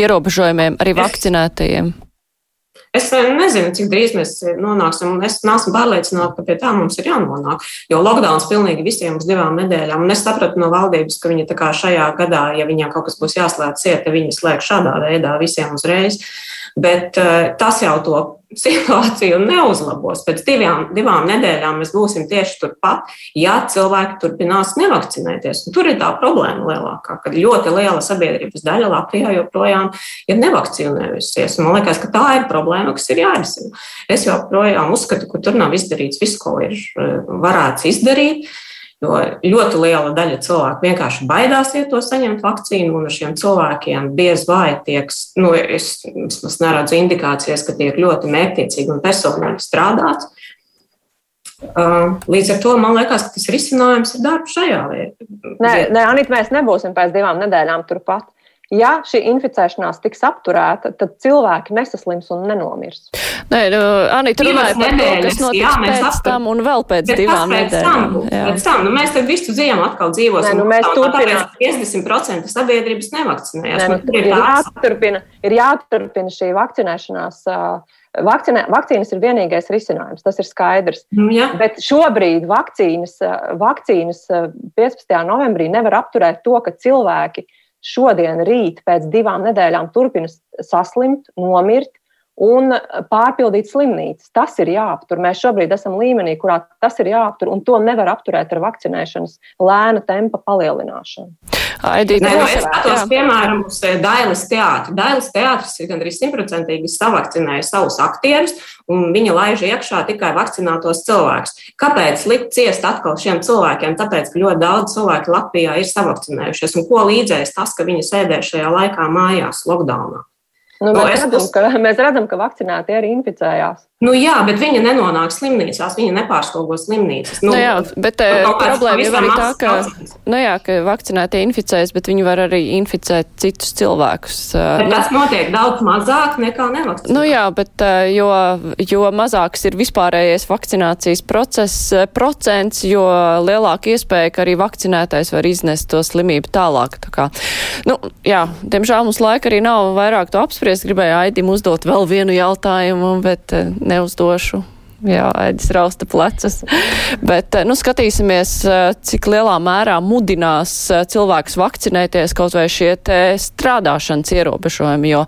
Speaker 1: ierobežojumiem arī [laughs] vakcinētajiem?
Speaker 3: Es nezinu, cik drīz mēs nonāksim. Es neesmu pārliecināta, ka pie tā mums ir jānonāk. Jo lockdowns pilnīgi visiem uz divām nedēļām. Un es sapratu no valdības, ka viņi šajā gadā, ja viņiem kaut kas būs jāslēdz cieta, viņi slēdz šādā veidā visiem uzreiz. Bet uh, tas jau to [laughs] situāciju neuzlabos. Pēc divām, divām nedēļām mēs būsim tieši turpat, ja cilvēki turpinās nevakcinēties. Un tur ir tā problēma lielākā, ka ļoti liela sabiedrības daļa Latvijā joprojām ir nevakcinējusies. Man liekas, ka tā ir problēma, kas ir jārisina. Es joprojām uzskatu, ka tur nav izdarīts viss, ko ir eh, varēts izdarīt. Jo ļoti liela daļa cilvēku vienkārši baidās iet to saņemt vakcīnu, un ar šiem cilvēkiem bieži vai tiek, nu, es vismaz neredzu indikācijas, ka tiek ļoti mērķiecīgi un personīgi strādāts. Uh, līdz ar to man liekas, ka tas risinājums ir darbs šajā vietā.
Speaker 2: Nē, nē Anita, mēs nebūsim pēc divām nedēļām turpat. Ja šī inficēšanās tiks apturēta, tad cilvēki nesaslims un nenomirs.
Speaker 1: Nē, nu, Anita runāja par to, kas notiks jā, pēc aptur... tam un vēl pēc Bet divām nedēļām.
Speaker 3: Pēc tam, nu, mēs tad visu ziemu atkal dzīvosim. Nē, nu, mēs turpinām. 50% sabiedrības nevakcinējās.
Speaker 2: Nē, nu, ir, jāturpina, ir jāturpina šī vakcinēšanās. Vakcinē, vakcīnas ir vienīgais risinājums, tas ir skaidrs.
Speaker 3: Nu, ja.
Speaker 2: Bet šobrīd vakcīnas, vakcīnas 15. novembrī nevar apturēt to, ka cilvēki uh, šodien, rīt, pēc divām nedēļām turpina saslimt, nomirt un pārpildīt slimnīcas. Tas ir jāaptur. Mēs šobrīd esam līmenī, kurā tas ir jāaptur, un to nevar apturēt ar vakcinēšanas lēna tempa palielināšanu.
Speaker 1: Aidīt,
Speaker 3: Nē, nu, es skatos, piemēram, uz eh, Dailas teātri. Dailas teātris ir gandrīz simtprocentīgi savakcinējis savus aktierus, un viņi laiž iekšā tikai vakcinētos cilvēkus. Kāpēc likt ciest atkal šiem cilvēkiem? Tāpēc, ka ļoti daudz cilvēku Latvijā ir savakcinējušies, un ko līdzēs tas, ka viņi sēdē šajā laikā mājās, lockdownā.
Speaker 2: Nu, mēs, no, redzam, ka, [laughs] mēs redzam, ka vakcinēti arī inficējās.
Speaker 3: Nu, jā, bet viņi nenonāk slimnīcās, viņi nepārslogos slimnīcas.
Speaker 1: Nu, nu, jā, bet eh, problēma jau arī tā, ka, nu, jā, ka vakcinētie inficēs, bet viņi var arī inficēt citus cilvēkus.
Speaker 3: Eh, bet nu, tas notiek daudz mazāk nekā nevakcinētie.
Speaker 1: Nu, jā, bet eh, jo, jo mazāks ir vispārējais vakcinācijas process, procents, jo lielāka iespēja, ka arī vakcinētais var iznest to slimību tālāk. Tā kā, nu, jā, diemžēl mums laika arī nav vairāk to apspriest. Gribēju Aidim uzdot vēl vienu jautājumu, bet neuzdošu. Jā, Aidis rausta plecus. Bet, nu, skatīsimies, cik lielā mērā mudinās cilvēks vakcinēties kaut vai šie strādāšanas ierobežojumi, jo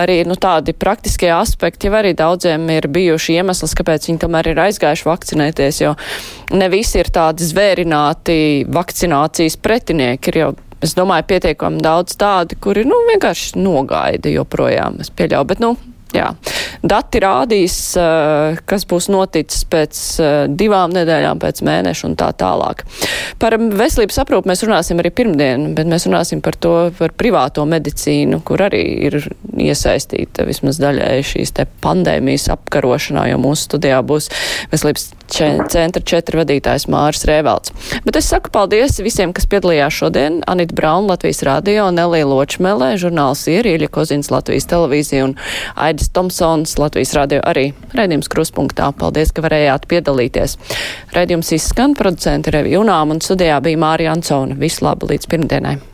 Speaker 1: arī, nu, tādi praktiskie aspekti jau arī daudziem ir bijuši iemesls, kāpēc viņi tomēr ir aizgājuši vakcinēties, jo ne visi ir tādi zvērināti vakcinācijas pretinieki, ir jau es domāju, pietiekami daudz tādi, kuri, nu, vienkārši nogaida joprojām, es pieļauju, bet, nu, Jā. Dati rādīs, eh, kas būs noticis pēc eh, divām nedēļām, pēc mēneša un tā tālāk. Par veselības aprūpu mēs runāsim arī pirmdien, bet mēs runāsim par to, par privāto medicīnu, kur arī ir iesaistīta vismaz daļēji šīs te pandēmijas apkarošanā, jo mūsu studijā būs veselības centra četri vadītājs Māris Rēvelts. Bet es saku paldies visiem, kas piedalījās šodien. Anita Braun, Latvijas radio, Nelija Ločmelē, žurnāls Ierīļa Kozins, Latvijas televīzija un Aida Aidis Tomsons, Latvijas radio arī raidījums kruspunktā. Paldies, ka varējāt piedalīties. Raidījums izskan producenti Revi Junām un studijā bija Mārija Ansona. Visu labu līdz pirmdienai!